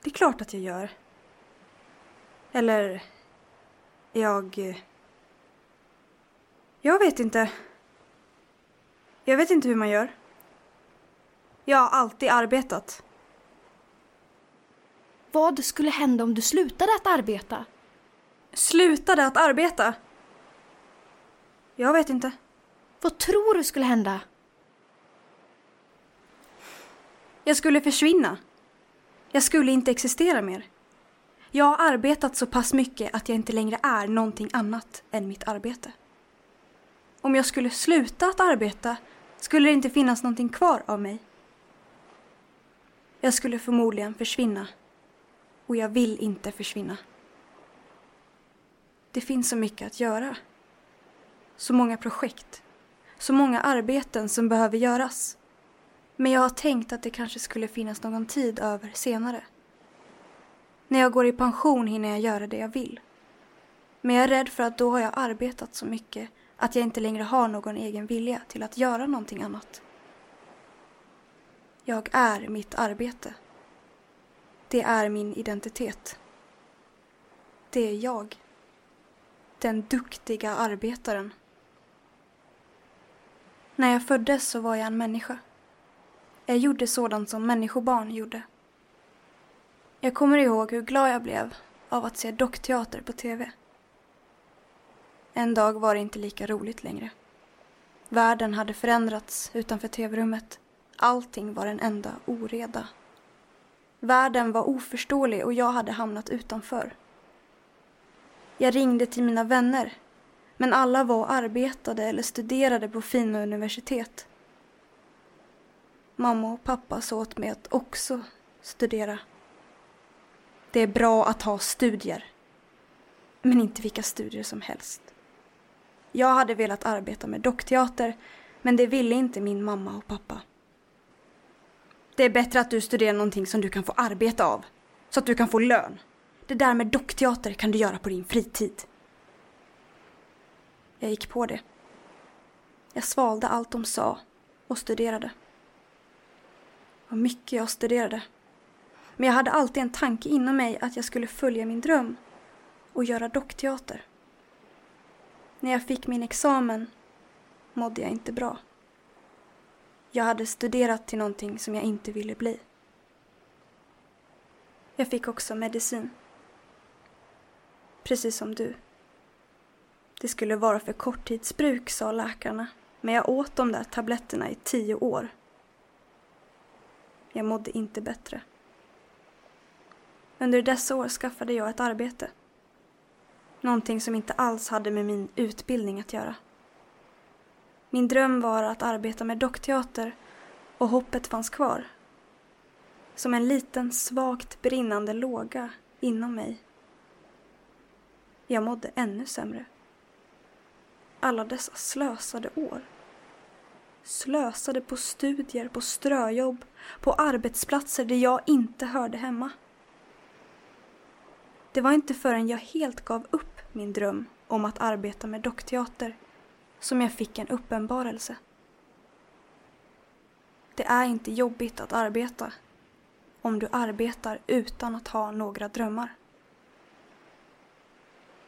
Det är klart att jag gör. Eller... Jag... Jag vet inte. Jag vet inte hur man gör. Jag har alltid arbetat.
Vad skulle hända om du slutade att arbeta?
Slutade att arbeta? Jag vet inte.
Vad tror du skulle hända?
Jag skulle försvinna. Jag skulle inte existera mer. Jag har arbetat så pass mycket att jag inte längre är någonting annat än mitt arbete. Om jag skulle sluta att arbeta skulle det inte finnas någonting kvar av mig. Jag skulle förmodligen försvinna. Och jag vill inte försvinna. Det finns så mycket att göra. Så många projekt. Så många arbeten som behöver göras. Men jag har tänkt att det kanske skulle finnas någon tid över senare. När jag går i pension hinner jag göra det jag vill. Men jag är rädd för att då har jag arbetat så mycket att jag inte längre har någon egen vilja till att göra någonting annat. Jag är mitt arbete. Det är min identitet. Det är jag. Den duktiga arbetaren. När jag föddes så var jag en människa. Jag gjorde sådant som människobarn gjorde. Jag kommer ihåg hur glad jag blev av att se dockteater på TV. En dag var det inte lika roligt längre. Världen hade förändrats utanför tv-rummet. Allting var en enda oreda. Världen var oförståelig och jag hade hamnat utanför. Jag ringde till mina vänner, men alla var och arbetade eller studerade på fina universitet. Mamma och pappa sa åt mig att också studera. Det är bra att ha studier, men inte vilka studier som helst. Jag hade velat arbeta med dockteater, men det ville inte min mamma och pappa. Det är bättre att du studerar någonting som du kan få arbeta av, så att du kan få lön. Det där med dockteater kan du göra på din fritid. Jag gick på det. Jag svalde allt de sa och studerade. Vad mycket jag studerade. Men jag hade alltid en tanke inom mig att jag skulle följa min dröm och göra dockteater. När jag fick min examen mådde jag inte bra. Jag hade studerat till någonting som jag inte ville bli. Jag fick också medicin. Precis som du. Det skulle vara för korttidsbruk, sa läkarna. Men jag åt de där tabletterna i tio år. Jag mådde inte bättre. Under dessa år skaffade jag ett arbete. Någonting som inte alls hade med min utbildning att göra. Min dröm var att arbeta med dockteater och hoppet fanns kvar. Som en liten svagt brinnande låga inom mig. Jag mådde ännu sämre. alla dessa slösade år. Slösade på studier, på ströjobb, på arbetsplatser där jag inte hörde hemma. Det var inte förrän jag helt gav upp min dröm om att arbeta med dockteater som jag fick en uppenbarelse. Det är inte jobbigt att arbeta om du arbetar utan att ha några drömmar.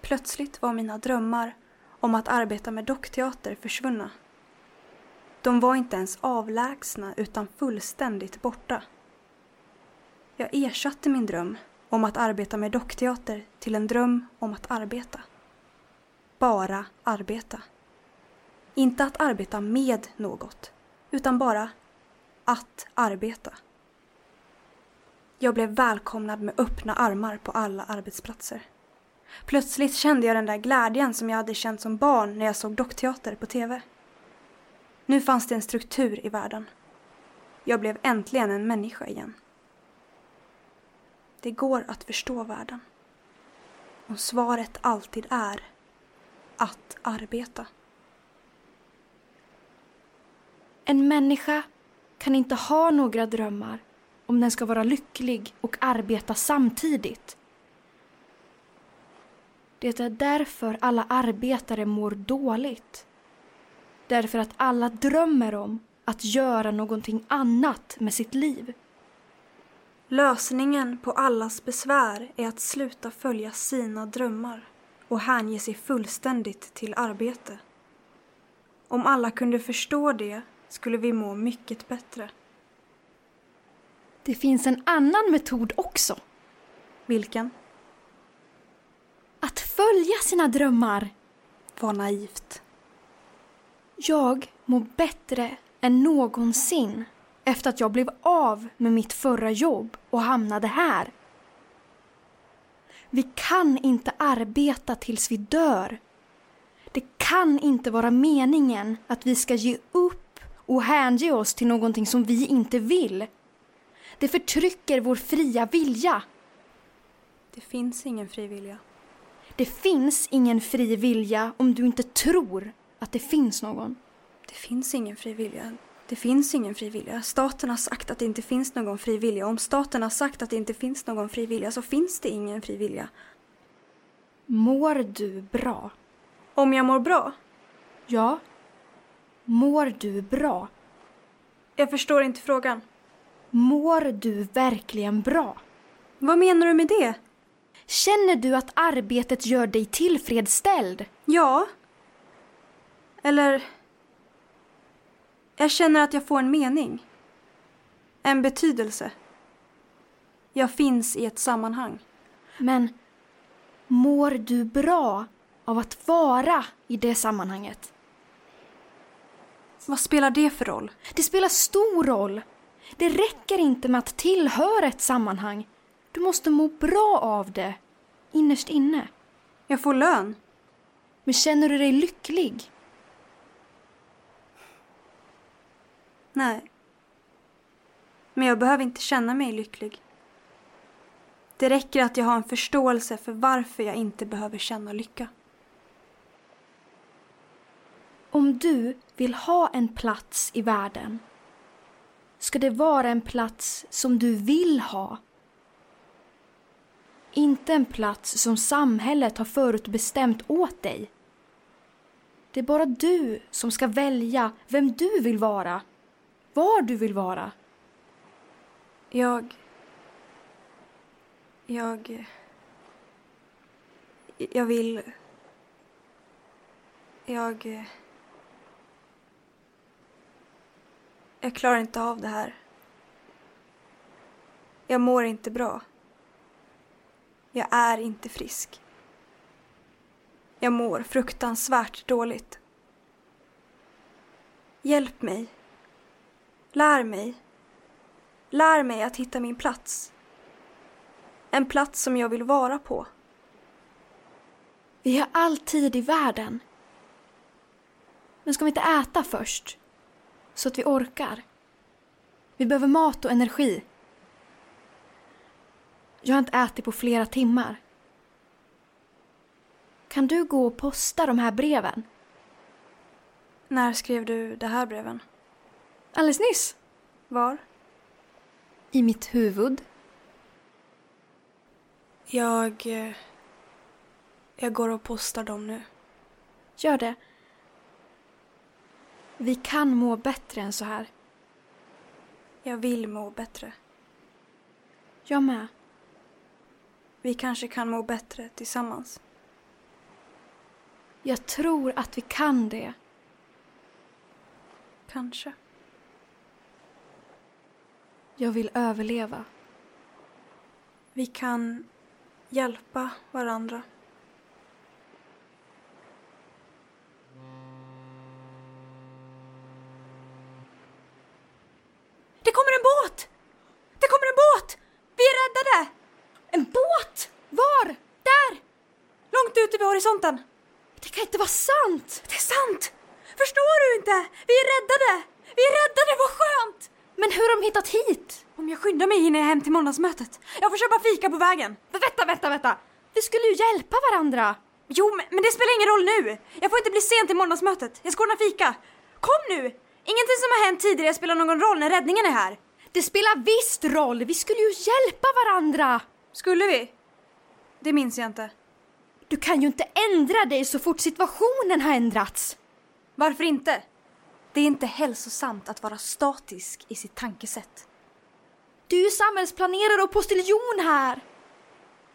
Plötsligt var mina drömmar om att arbeta med dockteater försvunna. De var inte ens avlägsna utan fullständigt borta. Jag ersatte min dröm om att arbeta med dockteater till en dröm om att arbeta. Bara arbeta. Inte att arbeta med något, utan bara att arbeta. Jag blev välkomnad med öppna armar på alla arbetsplatser. Plötsligt kände jag den där glädjen som jag hade känt som barn när jag såg dockteater på TV. Nu fanns det en struktur i världen. Jag blev äntligen en människa igen. Det går att förstå världen. Om svaret alltid är att arbeta.
En människa kan inte ha några drömmar om den ska vara lycklig och arbeta samtidigt. Det är därför alla arbetare mår dåligt. Därför att alla drömmer om att göra någonting annat med sitt liv.
Lösningen på allas besvär är att sluta följa sina drömmar och hänge sig fullständigt till arbete. Om alla kunde förstå det skulle vi må mycket bättre.
Det finns en annan metod också.
Vilken?
Att följa sina drömmar.
Vad naivt.
Jag mår bättre än någonsin efter att jag blev av med mitt förra jobb och hamnade här. Vi kan inte arbeta tills vi dör. Det kan inte vara meningen att vi ska ge upp och hänge oss till någonting som vi inte vill. Det förtrycker vår fria vilja.
Det finns ingen fri vilja.
Det finns ingen fri vilja om du inte tror att det finns någon.
Det finns ingen fri vilja. Det finns ingen fri vilja. Staten har sagt att det inte finns någon fri vilja. Om staten har sagt att det inte finns någon fri vilja så finns det ingen fri vilja.
Mår du bra?
Om jag mår bra?
Ja. Mår du bra?
Jag förstår inte frågan.
Mår du verkligen bra?
Vad menar du med det?
Känner du att arbetet gör dig tillfredsställd?
Ja. Eller... Jag känner att jag får en mening. En betydelse. Jag finns i ett sammanhang.
Men mår du bra av att vara i det sammanhanget?
Vad spelar det för roll?
Det spelar stor roll. Det räcker inte med att tillhöra ett sammanhang. Du måste må bra av det, innerst inne.
Jag får lön.
Men känner du dig lycklig?
Nej. Men jag behöver inte känna mig lycklig. Det räcker att jag har en förståelse för varför jag inte behöver känna lycka.
Om du vill ha en plats i världen ska det vara en plats som du vill ha. Inte en plats som samhället har förutbestämt åt dig. Det är bara du som ska välja vem du vill vara, var du vill vara.
Jag... Jag... Jag vill... Jag... Jag klarar inte av det här. Jag mår inte bra. Jag är inte frisk. Jag mår fruktansvärt dåligt. Hjälp mig. Lär mig. Lär mig att hitta min plats. En plats som jag vill vara på.
Vi har all tid i världen. Men ska vi inte äta först? Så att vi orkar. Vi behöver mat och energi. Jag har inte ätit på flera timmar. Kan du gå och posta de här breven?
När skrev du det här breven?
Alldeles nyss.
Var?
I mitt huvud.
Jag... eh, Jag går och postar dem nu.
Gör det. Vi kan må bättre än så här.
Jag vill må bättre.
Jag med.
Vi kanske kan må bättre tillsammans.
Jag tror att vi kan det.
Kanske.
Jag vill överleva.
Vi kan hjälpa varandra. Det kommer en båt! Det kommer en båt! Vi är räddade!
En båt! Var? Där!
Långt ute vid horisonten.
Det kan inte vara sant!
Det är sant! Förstår du inte? Vi är räddade! Vi är räddade, vad skönt!
Men hur har de hittat hit?
Om jag skyndar mig hinner jag hem till måndagsmötet. Jag får köpa fika på vägen.
Men vänta, vänta, vänta! Vi skulle ju hjälpa varandra!
Jo, men, det spelar ingen roll nu. Jag får inte bli sen till måndagsmötet. Jag ska ordna fika. Kom nu! Ingenting som har hänt tidigare spelar någon roll när räddningen är här.
Det spelar visst roll! Vi skulle ju hjälpa varandra!
Skulle vi? Det minns jag inte.
Du kan ju inte ändra dig så fort situationen har ändrats.
Varför inte? Det är inte hälsosamt att vara statisk i sitt tankesätt.
Du är ju samhällsplanerare och postiljon här.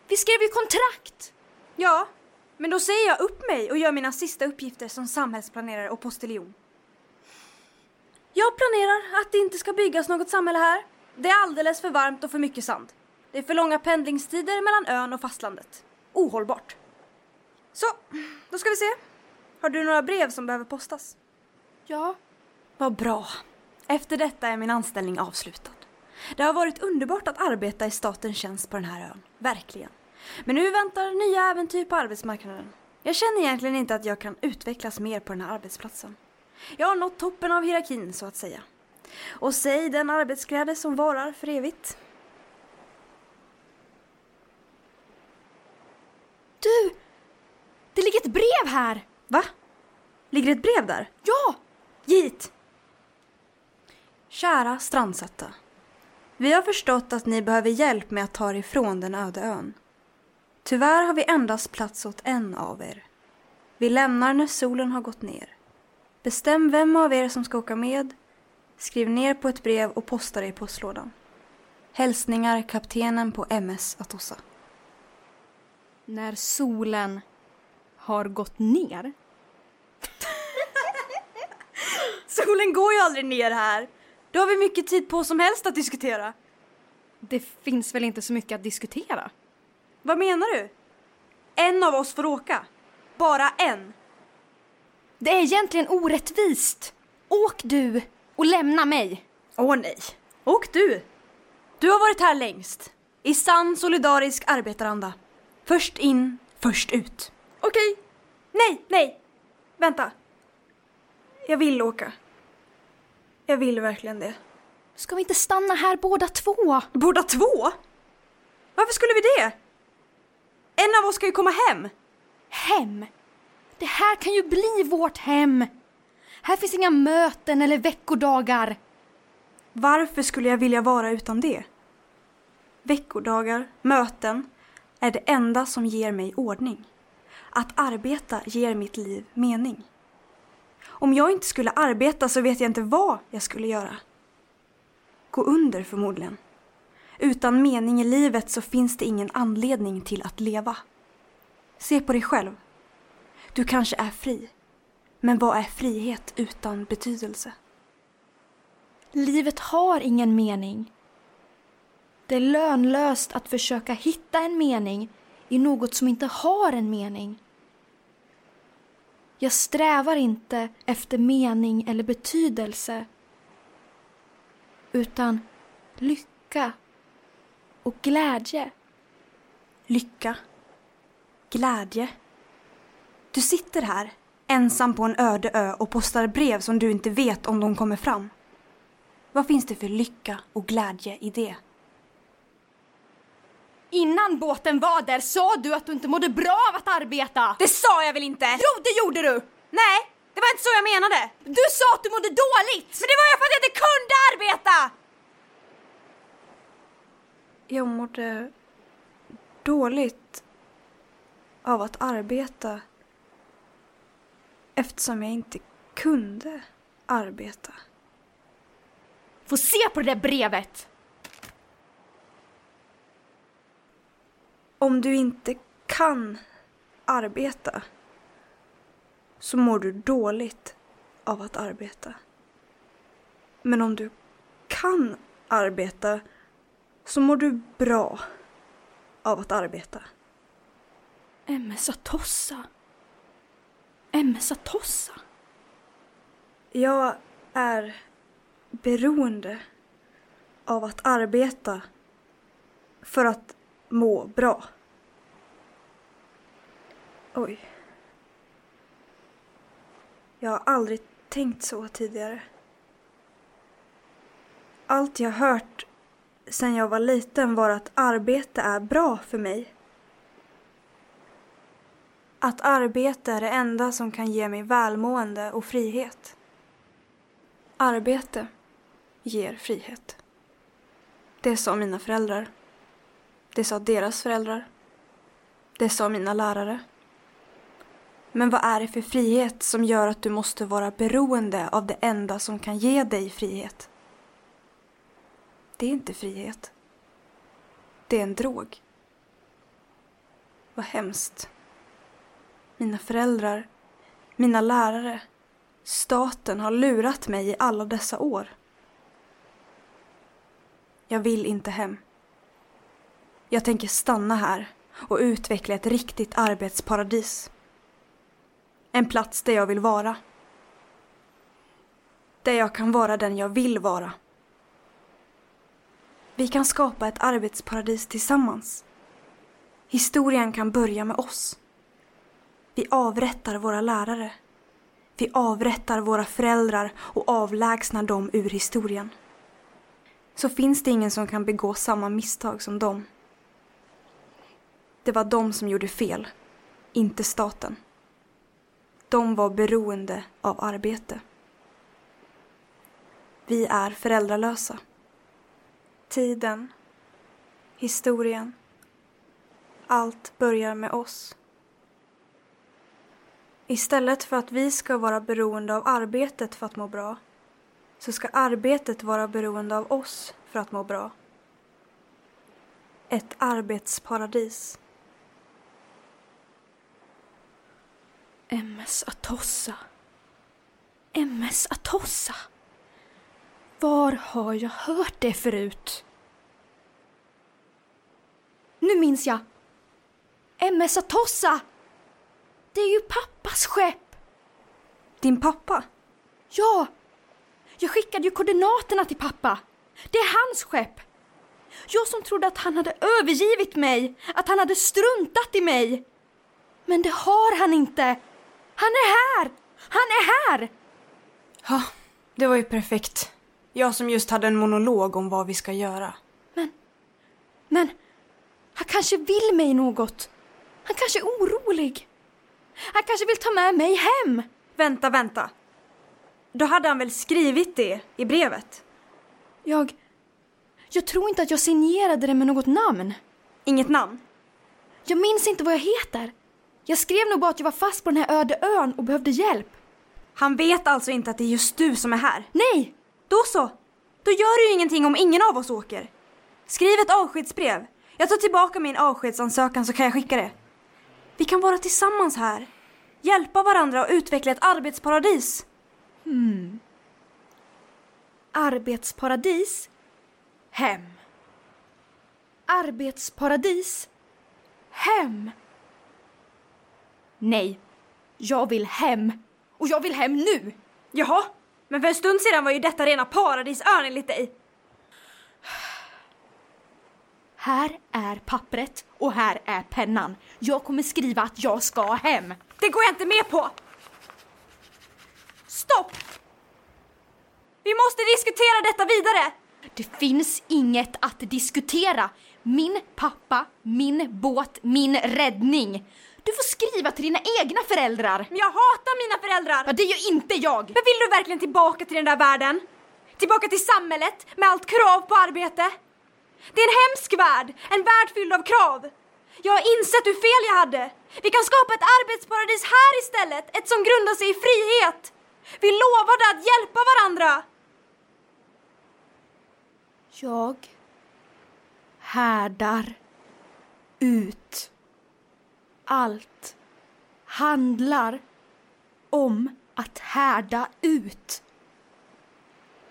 Vi skrev ju kontrakt.
Ja, men då säger jag upp mig och gör mina sista uppgifter som samhällsplanerare och postiljon. Jag planerar att det inte ska byggas något samhälle här. Det är alldeles för varmt och för mycket sand. Det är för långa pendlingstider mellan ön och fastlandet. Ohållbart. Så, då ska vi se. Har du några brev som behöver postas?
Ja.
Vad bra. Efter detta är min anställning avslutad. Det har varit underbart att arbeta i statens tjänst på den här ön. Verkligen. Men nu väntar nya äventyr på arbetsmarknaden. Jag känner egentligen inte att jag kan utvecklas mer på den här arbetsplatsen. Jag har nått toppen av hierarkin så att säga. Och säg den arbetsglädje som varar för evigt.
Du! Det ligger ett brev här!
Va? Ligger ett brev där?
Ja!
Git! Kära strandsatta. Vi har förstått att ni behöver hjälp med att ta er ifrån den öde ön. Tyvärr har vi endast plats åt en av er. Vi lämnar när solen har gått ner. Bestäm vem av er som ska åka med. Skriv ner på ett brev och posta det i postlådan. Hälsningar kaptenen på MS Atossa.
När solen har gått ner.
Solen går ju aldrig ner här. Då har vi mycket tid på som helst att diskutera.
Det finns väl inte så mycket att diskutera?
Vad menar du? En av oss får åka. Bara en.
Det är egentligen orättvist. Åk du och lämna mig.
Åh nej. Åk du. Du har varit här längst. I sann solidarisk arbetaranda. Först in, först ut. Okej. Nej, nej. Vänta. Jag vill åka. Jag vill verkligen det.
Ska vi inte stanna här båda två?
Båda två? Varför skulle vi det? En av oss ska ju komma hem.
Hem! Det här kan ju bli vårt hem. Här finns inga möten eller veckodagar.
Varför skulle jag vilja vara utan det? Veckodagar, möten är det enda som ger mig ordning. Att arbeta ger mitt liv mening. Om jag inte skulle arbeta så vet jag inte vad jag skulle göra. Gå under förmodligen. Utan mening i livet så finns det ingen anledning till att leva. Se på dig själv. Du kanske är fri. Men vad är frihet utan betydelse?
Livet har ingen mening. Det är lönlöst att försöka hitta en mening i något som inte har en mening. Jag strävar inte efter mening eller betydelse utan lycka och glädje.
Lycka. Glädje. Du sitter här, ensam på en öde ö och postar brev som du inte vet om de kommer fram. Vad finns det för lycka och glädje i det?
Innan båten var där sa du att du inte mådde bra av att arbeta.
Det sa jag väl inte?
Jo, det gjorde du!
Nej, det var inte så jag menade!
Du sa att du mådde dåligt!
Men det var ju för att jag inte kunde arbeta! Jag mådde dåligt av att arbeta eftersom jag inte kunde arbeta.
Få se på det där brevet!
Om du inte kan arbeta så mår du dåligt av att arbeta. Men om du kan arbeta så mår du bra av att arbeta.
MS Atossa. MS Atossa.
Jag är beroende av att arbeta för att må bra. Oj. Jag har aldrig tänkt så tidigare. Allt jag hört sen jag var liten var att arbete är bra för mig. Att arbete är det enda som kan ge mig välmående och frihet. Arbete ger frihet. Det sa mina föräldrar. Det sa deras föräldrar. Det sa mina lärare. Men vad är det för frihet som gör att du måste vara beroende av det enda som kan ge dig frihet? Det är inte frihet. Det är en drog. Vad hemskt. Mina föräldrar, mina lärare, staten har lurat mig i alla dessa år. Jag vill inte hem. Jag tänker stanna här och utveckla ett riktigt arbetsparadis. En plats där jag vill vara. Där jag kan vara den jag vill vara. Vi kan skapa ett arbetsparadis tillsammans. Historien kan börja med oss. Vi avrättar våra lärare. Vi avrättar våra föräldrar och avlägsnar dem ur historien. Så finns det ingen som kan begå samma misstag som dem. Det var de som gjorde fel, inte staten. De var beroende av arbete. Vi är föräldralösa. Tiden, historien, allt börjar med oss. Istället för att vi ska vara beroende av arbetet för att må bra så ska arbetet vara beroende av oss för att må bra. Ett arbetsparadis.
MS Atossa. MS Atossa. Var har jag hört det förut? Nu minns jag. MS Atossa! Det är ju pappas skepp!
Din pappa?
Ja! Jag skickade ju koordinaterna till pappa. Det är hans skepp. Jag som trodde att han hade övergivit mig, att han hade struntat i mig. Men det har han inte. Han är här! Han är här!
Ja, det var ju perfekt. Jag som just hade en monolog om vad vi ska göra.
Men, men, han kanske vill mig något. Han kanske är orolig. Han kanske vill ta med mig hem.
Vänta, vänta. Då hade han väl skrivit det i brevet?
Jag, jag tror inte att jag signerade det med något namn.
Inget namn?
Jag minns inte vad jag heter. Jag skrev nog bara att jag var fast på den här öde ön och behövde hjälp.
Han vet alltså inte att det är just du som är här?
Nej!
Då så. Då gör det ju ingenting om ingen av oss åker. Skriv ett avskedsbrev. Jag tar tillbaka min avskedsansökan så kan jag skicka det. Vi kan vara tillsammans här. Hjälpa varandra och utveckla ett arbetsparadis.
Hmm. Arbetsparadis. Hem. Arbetsparadis. Hem.
Nej, jag vill hem. Och jag vill hem nu!
Jaha, men för en stund sedan var ju detta rena paradisön enligt dig.
Här är pappret och här är pennan. Jag kommer skriva att jag ska hem.
Det går jag inte med på! Stopp! Vi måste diskutera detta vidare!
Det finns inget att diskutera. Min pappa, min båt, min räddning.
Du får skriva till dina egna föräldrar.
Men jag hatar mina föräldrar!
Ja, det gör inte jag.
Men vill du verkligen tillbaka till den där världen? Tillbaka till samhället med allt krav på arbete? Det är en hemsk värld, en värld fylld av krav. Jag har insett hur fel jag hade. Vi kan skapa ett arbetsparadis här istället, ett som grundar sig i frihet. Vi lovade att hjälpa varandra.
Jag härdar ut. Allt handlar om att härda ut.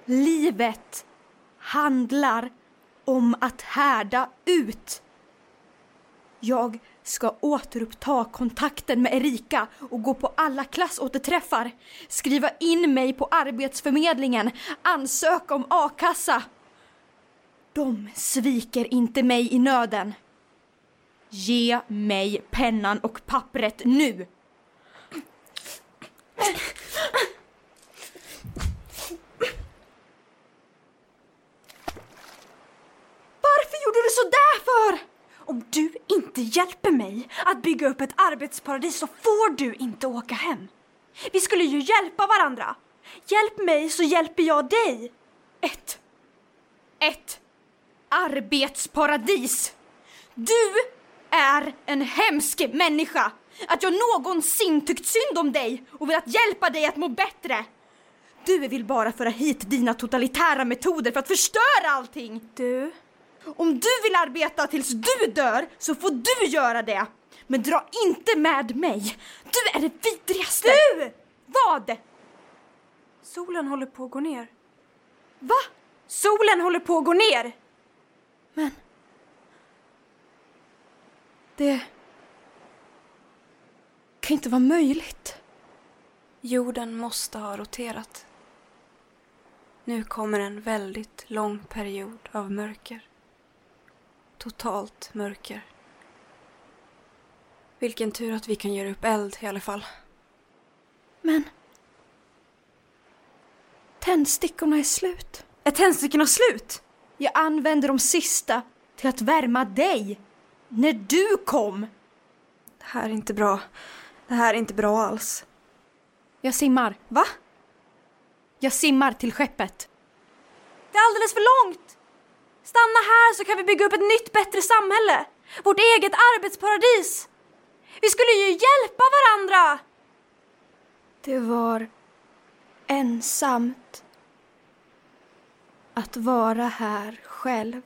Livet handlar om att härda ut. Jag ska återuppta kontakten med Erika och gå på alla klassåterträffar, skriva in mig på Arbetsförmedlingen, ansöka om a-kassa. De sviker inte mig i nöden. Ge mig pennan och pappret nu! Varför gjorde du så där för?
Om du inte hjälper mig att bygga upp ett arbetsparadis så får du inte åka hem. Vi skulle ju hjälpa varandra. Hjälp mig så hjälper jag dig.
Ett. Ett arbetsparadis. Du är en hemsk människa. Att jag någonsin tyckt synd om dig och velat hjälpa dig att må bättre. Du vill bara föra hit dina totalitära metoder för att förstöra allting.
Du?
Om du vill arbeta tills du dör så får du göra det. Men dra inte med mig. Du är det vidrigaste.
Du!
Vad?
Solen håller på att gå ner.
Va?
Solen håller på att gå ner!
Men... Det... kan inte vara möjligt.
Jorden måste ha roterat. Nu kommer en väldigt lång period av mörker. Totalt mörker. Vilken tur att vi kan göra upp eld i alla fall.
Men... Tändstickorna är slut.
Är tändstickorna slut?
Jag använde de sista till att värma dig. När du kom.
Det här är inte bra. Det här är inte bra alls.
Jag simmar.
Va?
Jag simmar till skeppet.
Det är alldeles för långt! Stanna här så kan vi bygga upp ett nytt bättre samhälle. Vårt eget arbetsparadis. Vi skulle ju hjälpa varandra!
Det var ensamt att vara här själv.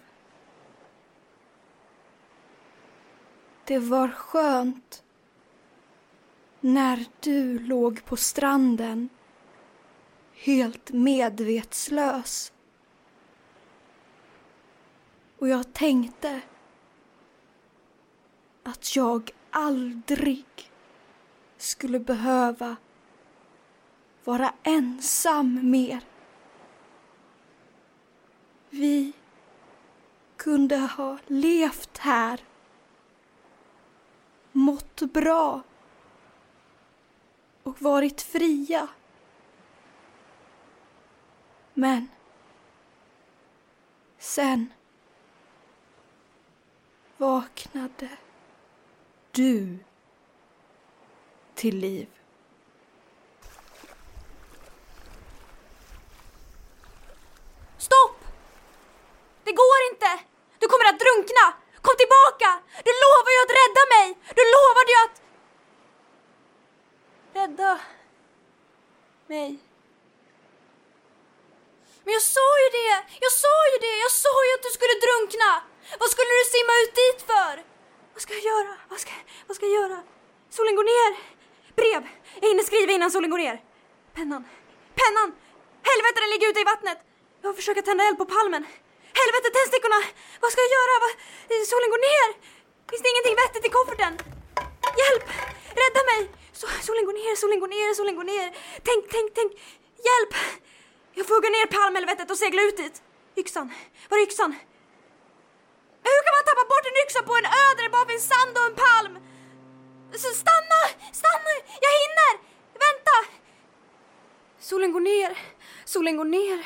Det var skönt när du låg på stranden helt medvetslös. Och jag tänkte att jag aldrig skulle behöva vara ensam mer. Vi kunde ha levt här, mått bra och varit fria. Men sen vaknade
Du till liv.
Stopp! Det går inte! Du kommer att drunkna! Kom tillbaka! Du lovade ju att rädda mig! Du lovade ju att... Rädda mig. Men jag sa ju det! Jag sa ju det! Jag sa ju att du skulle drunkna! Vad skulle du simma ut dit för? Vad ska jag göra? Vad ska, vad ska jag göra? Solen går ner! Brev! Jag hinner skriva innan solen går ner. Pennan! Pennan! Helvete, den ligger ute i vattnet! Jag har försökt tända eld på palmen. Helvete, tändstickorna! Vad ska jag göra? Va? Solen går ner! Finns det ingenting vettigt i kofferten? Hjälp! Rädda mig! So solen går ner, solen går ner, solen går ner. Tänk, tänk, tänk! Hjälp! Jag får hugga ner palmhelvetet och segla ut dit. Yxan. Var är yxan? Hur kan man tappa bort en yxa på en ö där det bara finns sand och en palm? Så stanna! Stanna! Jag hinner! Vänta! Solen går ner. Solen går ner.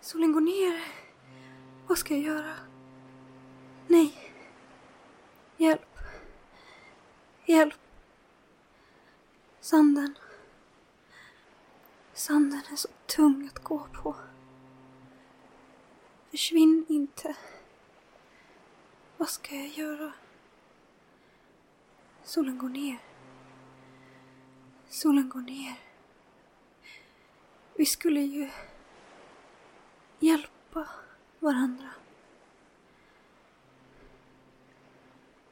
Solen går ner. Vad ska jag göra? Nej. Hjälp. Hjälp. Sanden. Sanden är så tung att gå på. Försvinn inte. Vad ska jag göra? Solen går ner. Solen går ner. Vi skulle ju hjälpa varandra.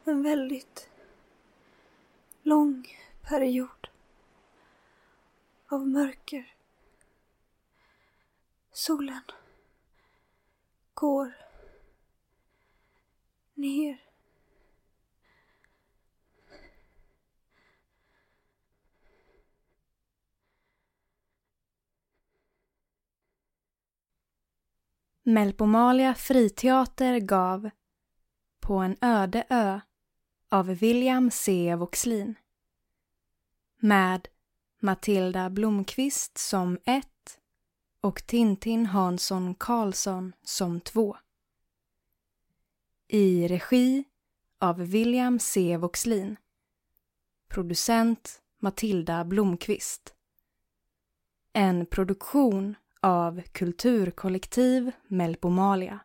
En väldigt lång period av mörker. Solen går ner.
Melpomalia friteater gav På en öde ö av William C. Voxlin med Matilda Blomqvist som ett och Tintin Hansson Karlsson som två. I regi av William C. Voxlin. Producent Matilda Blomqvist. En produktion av Kulturkollektiv Melpomalia.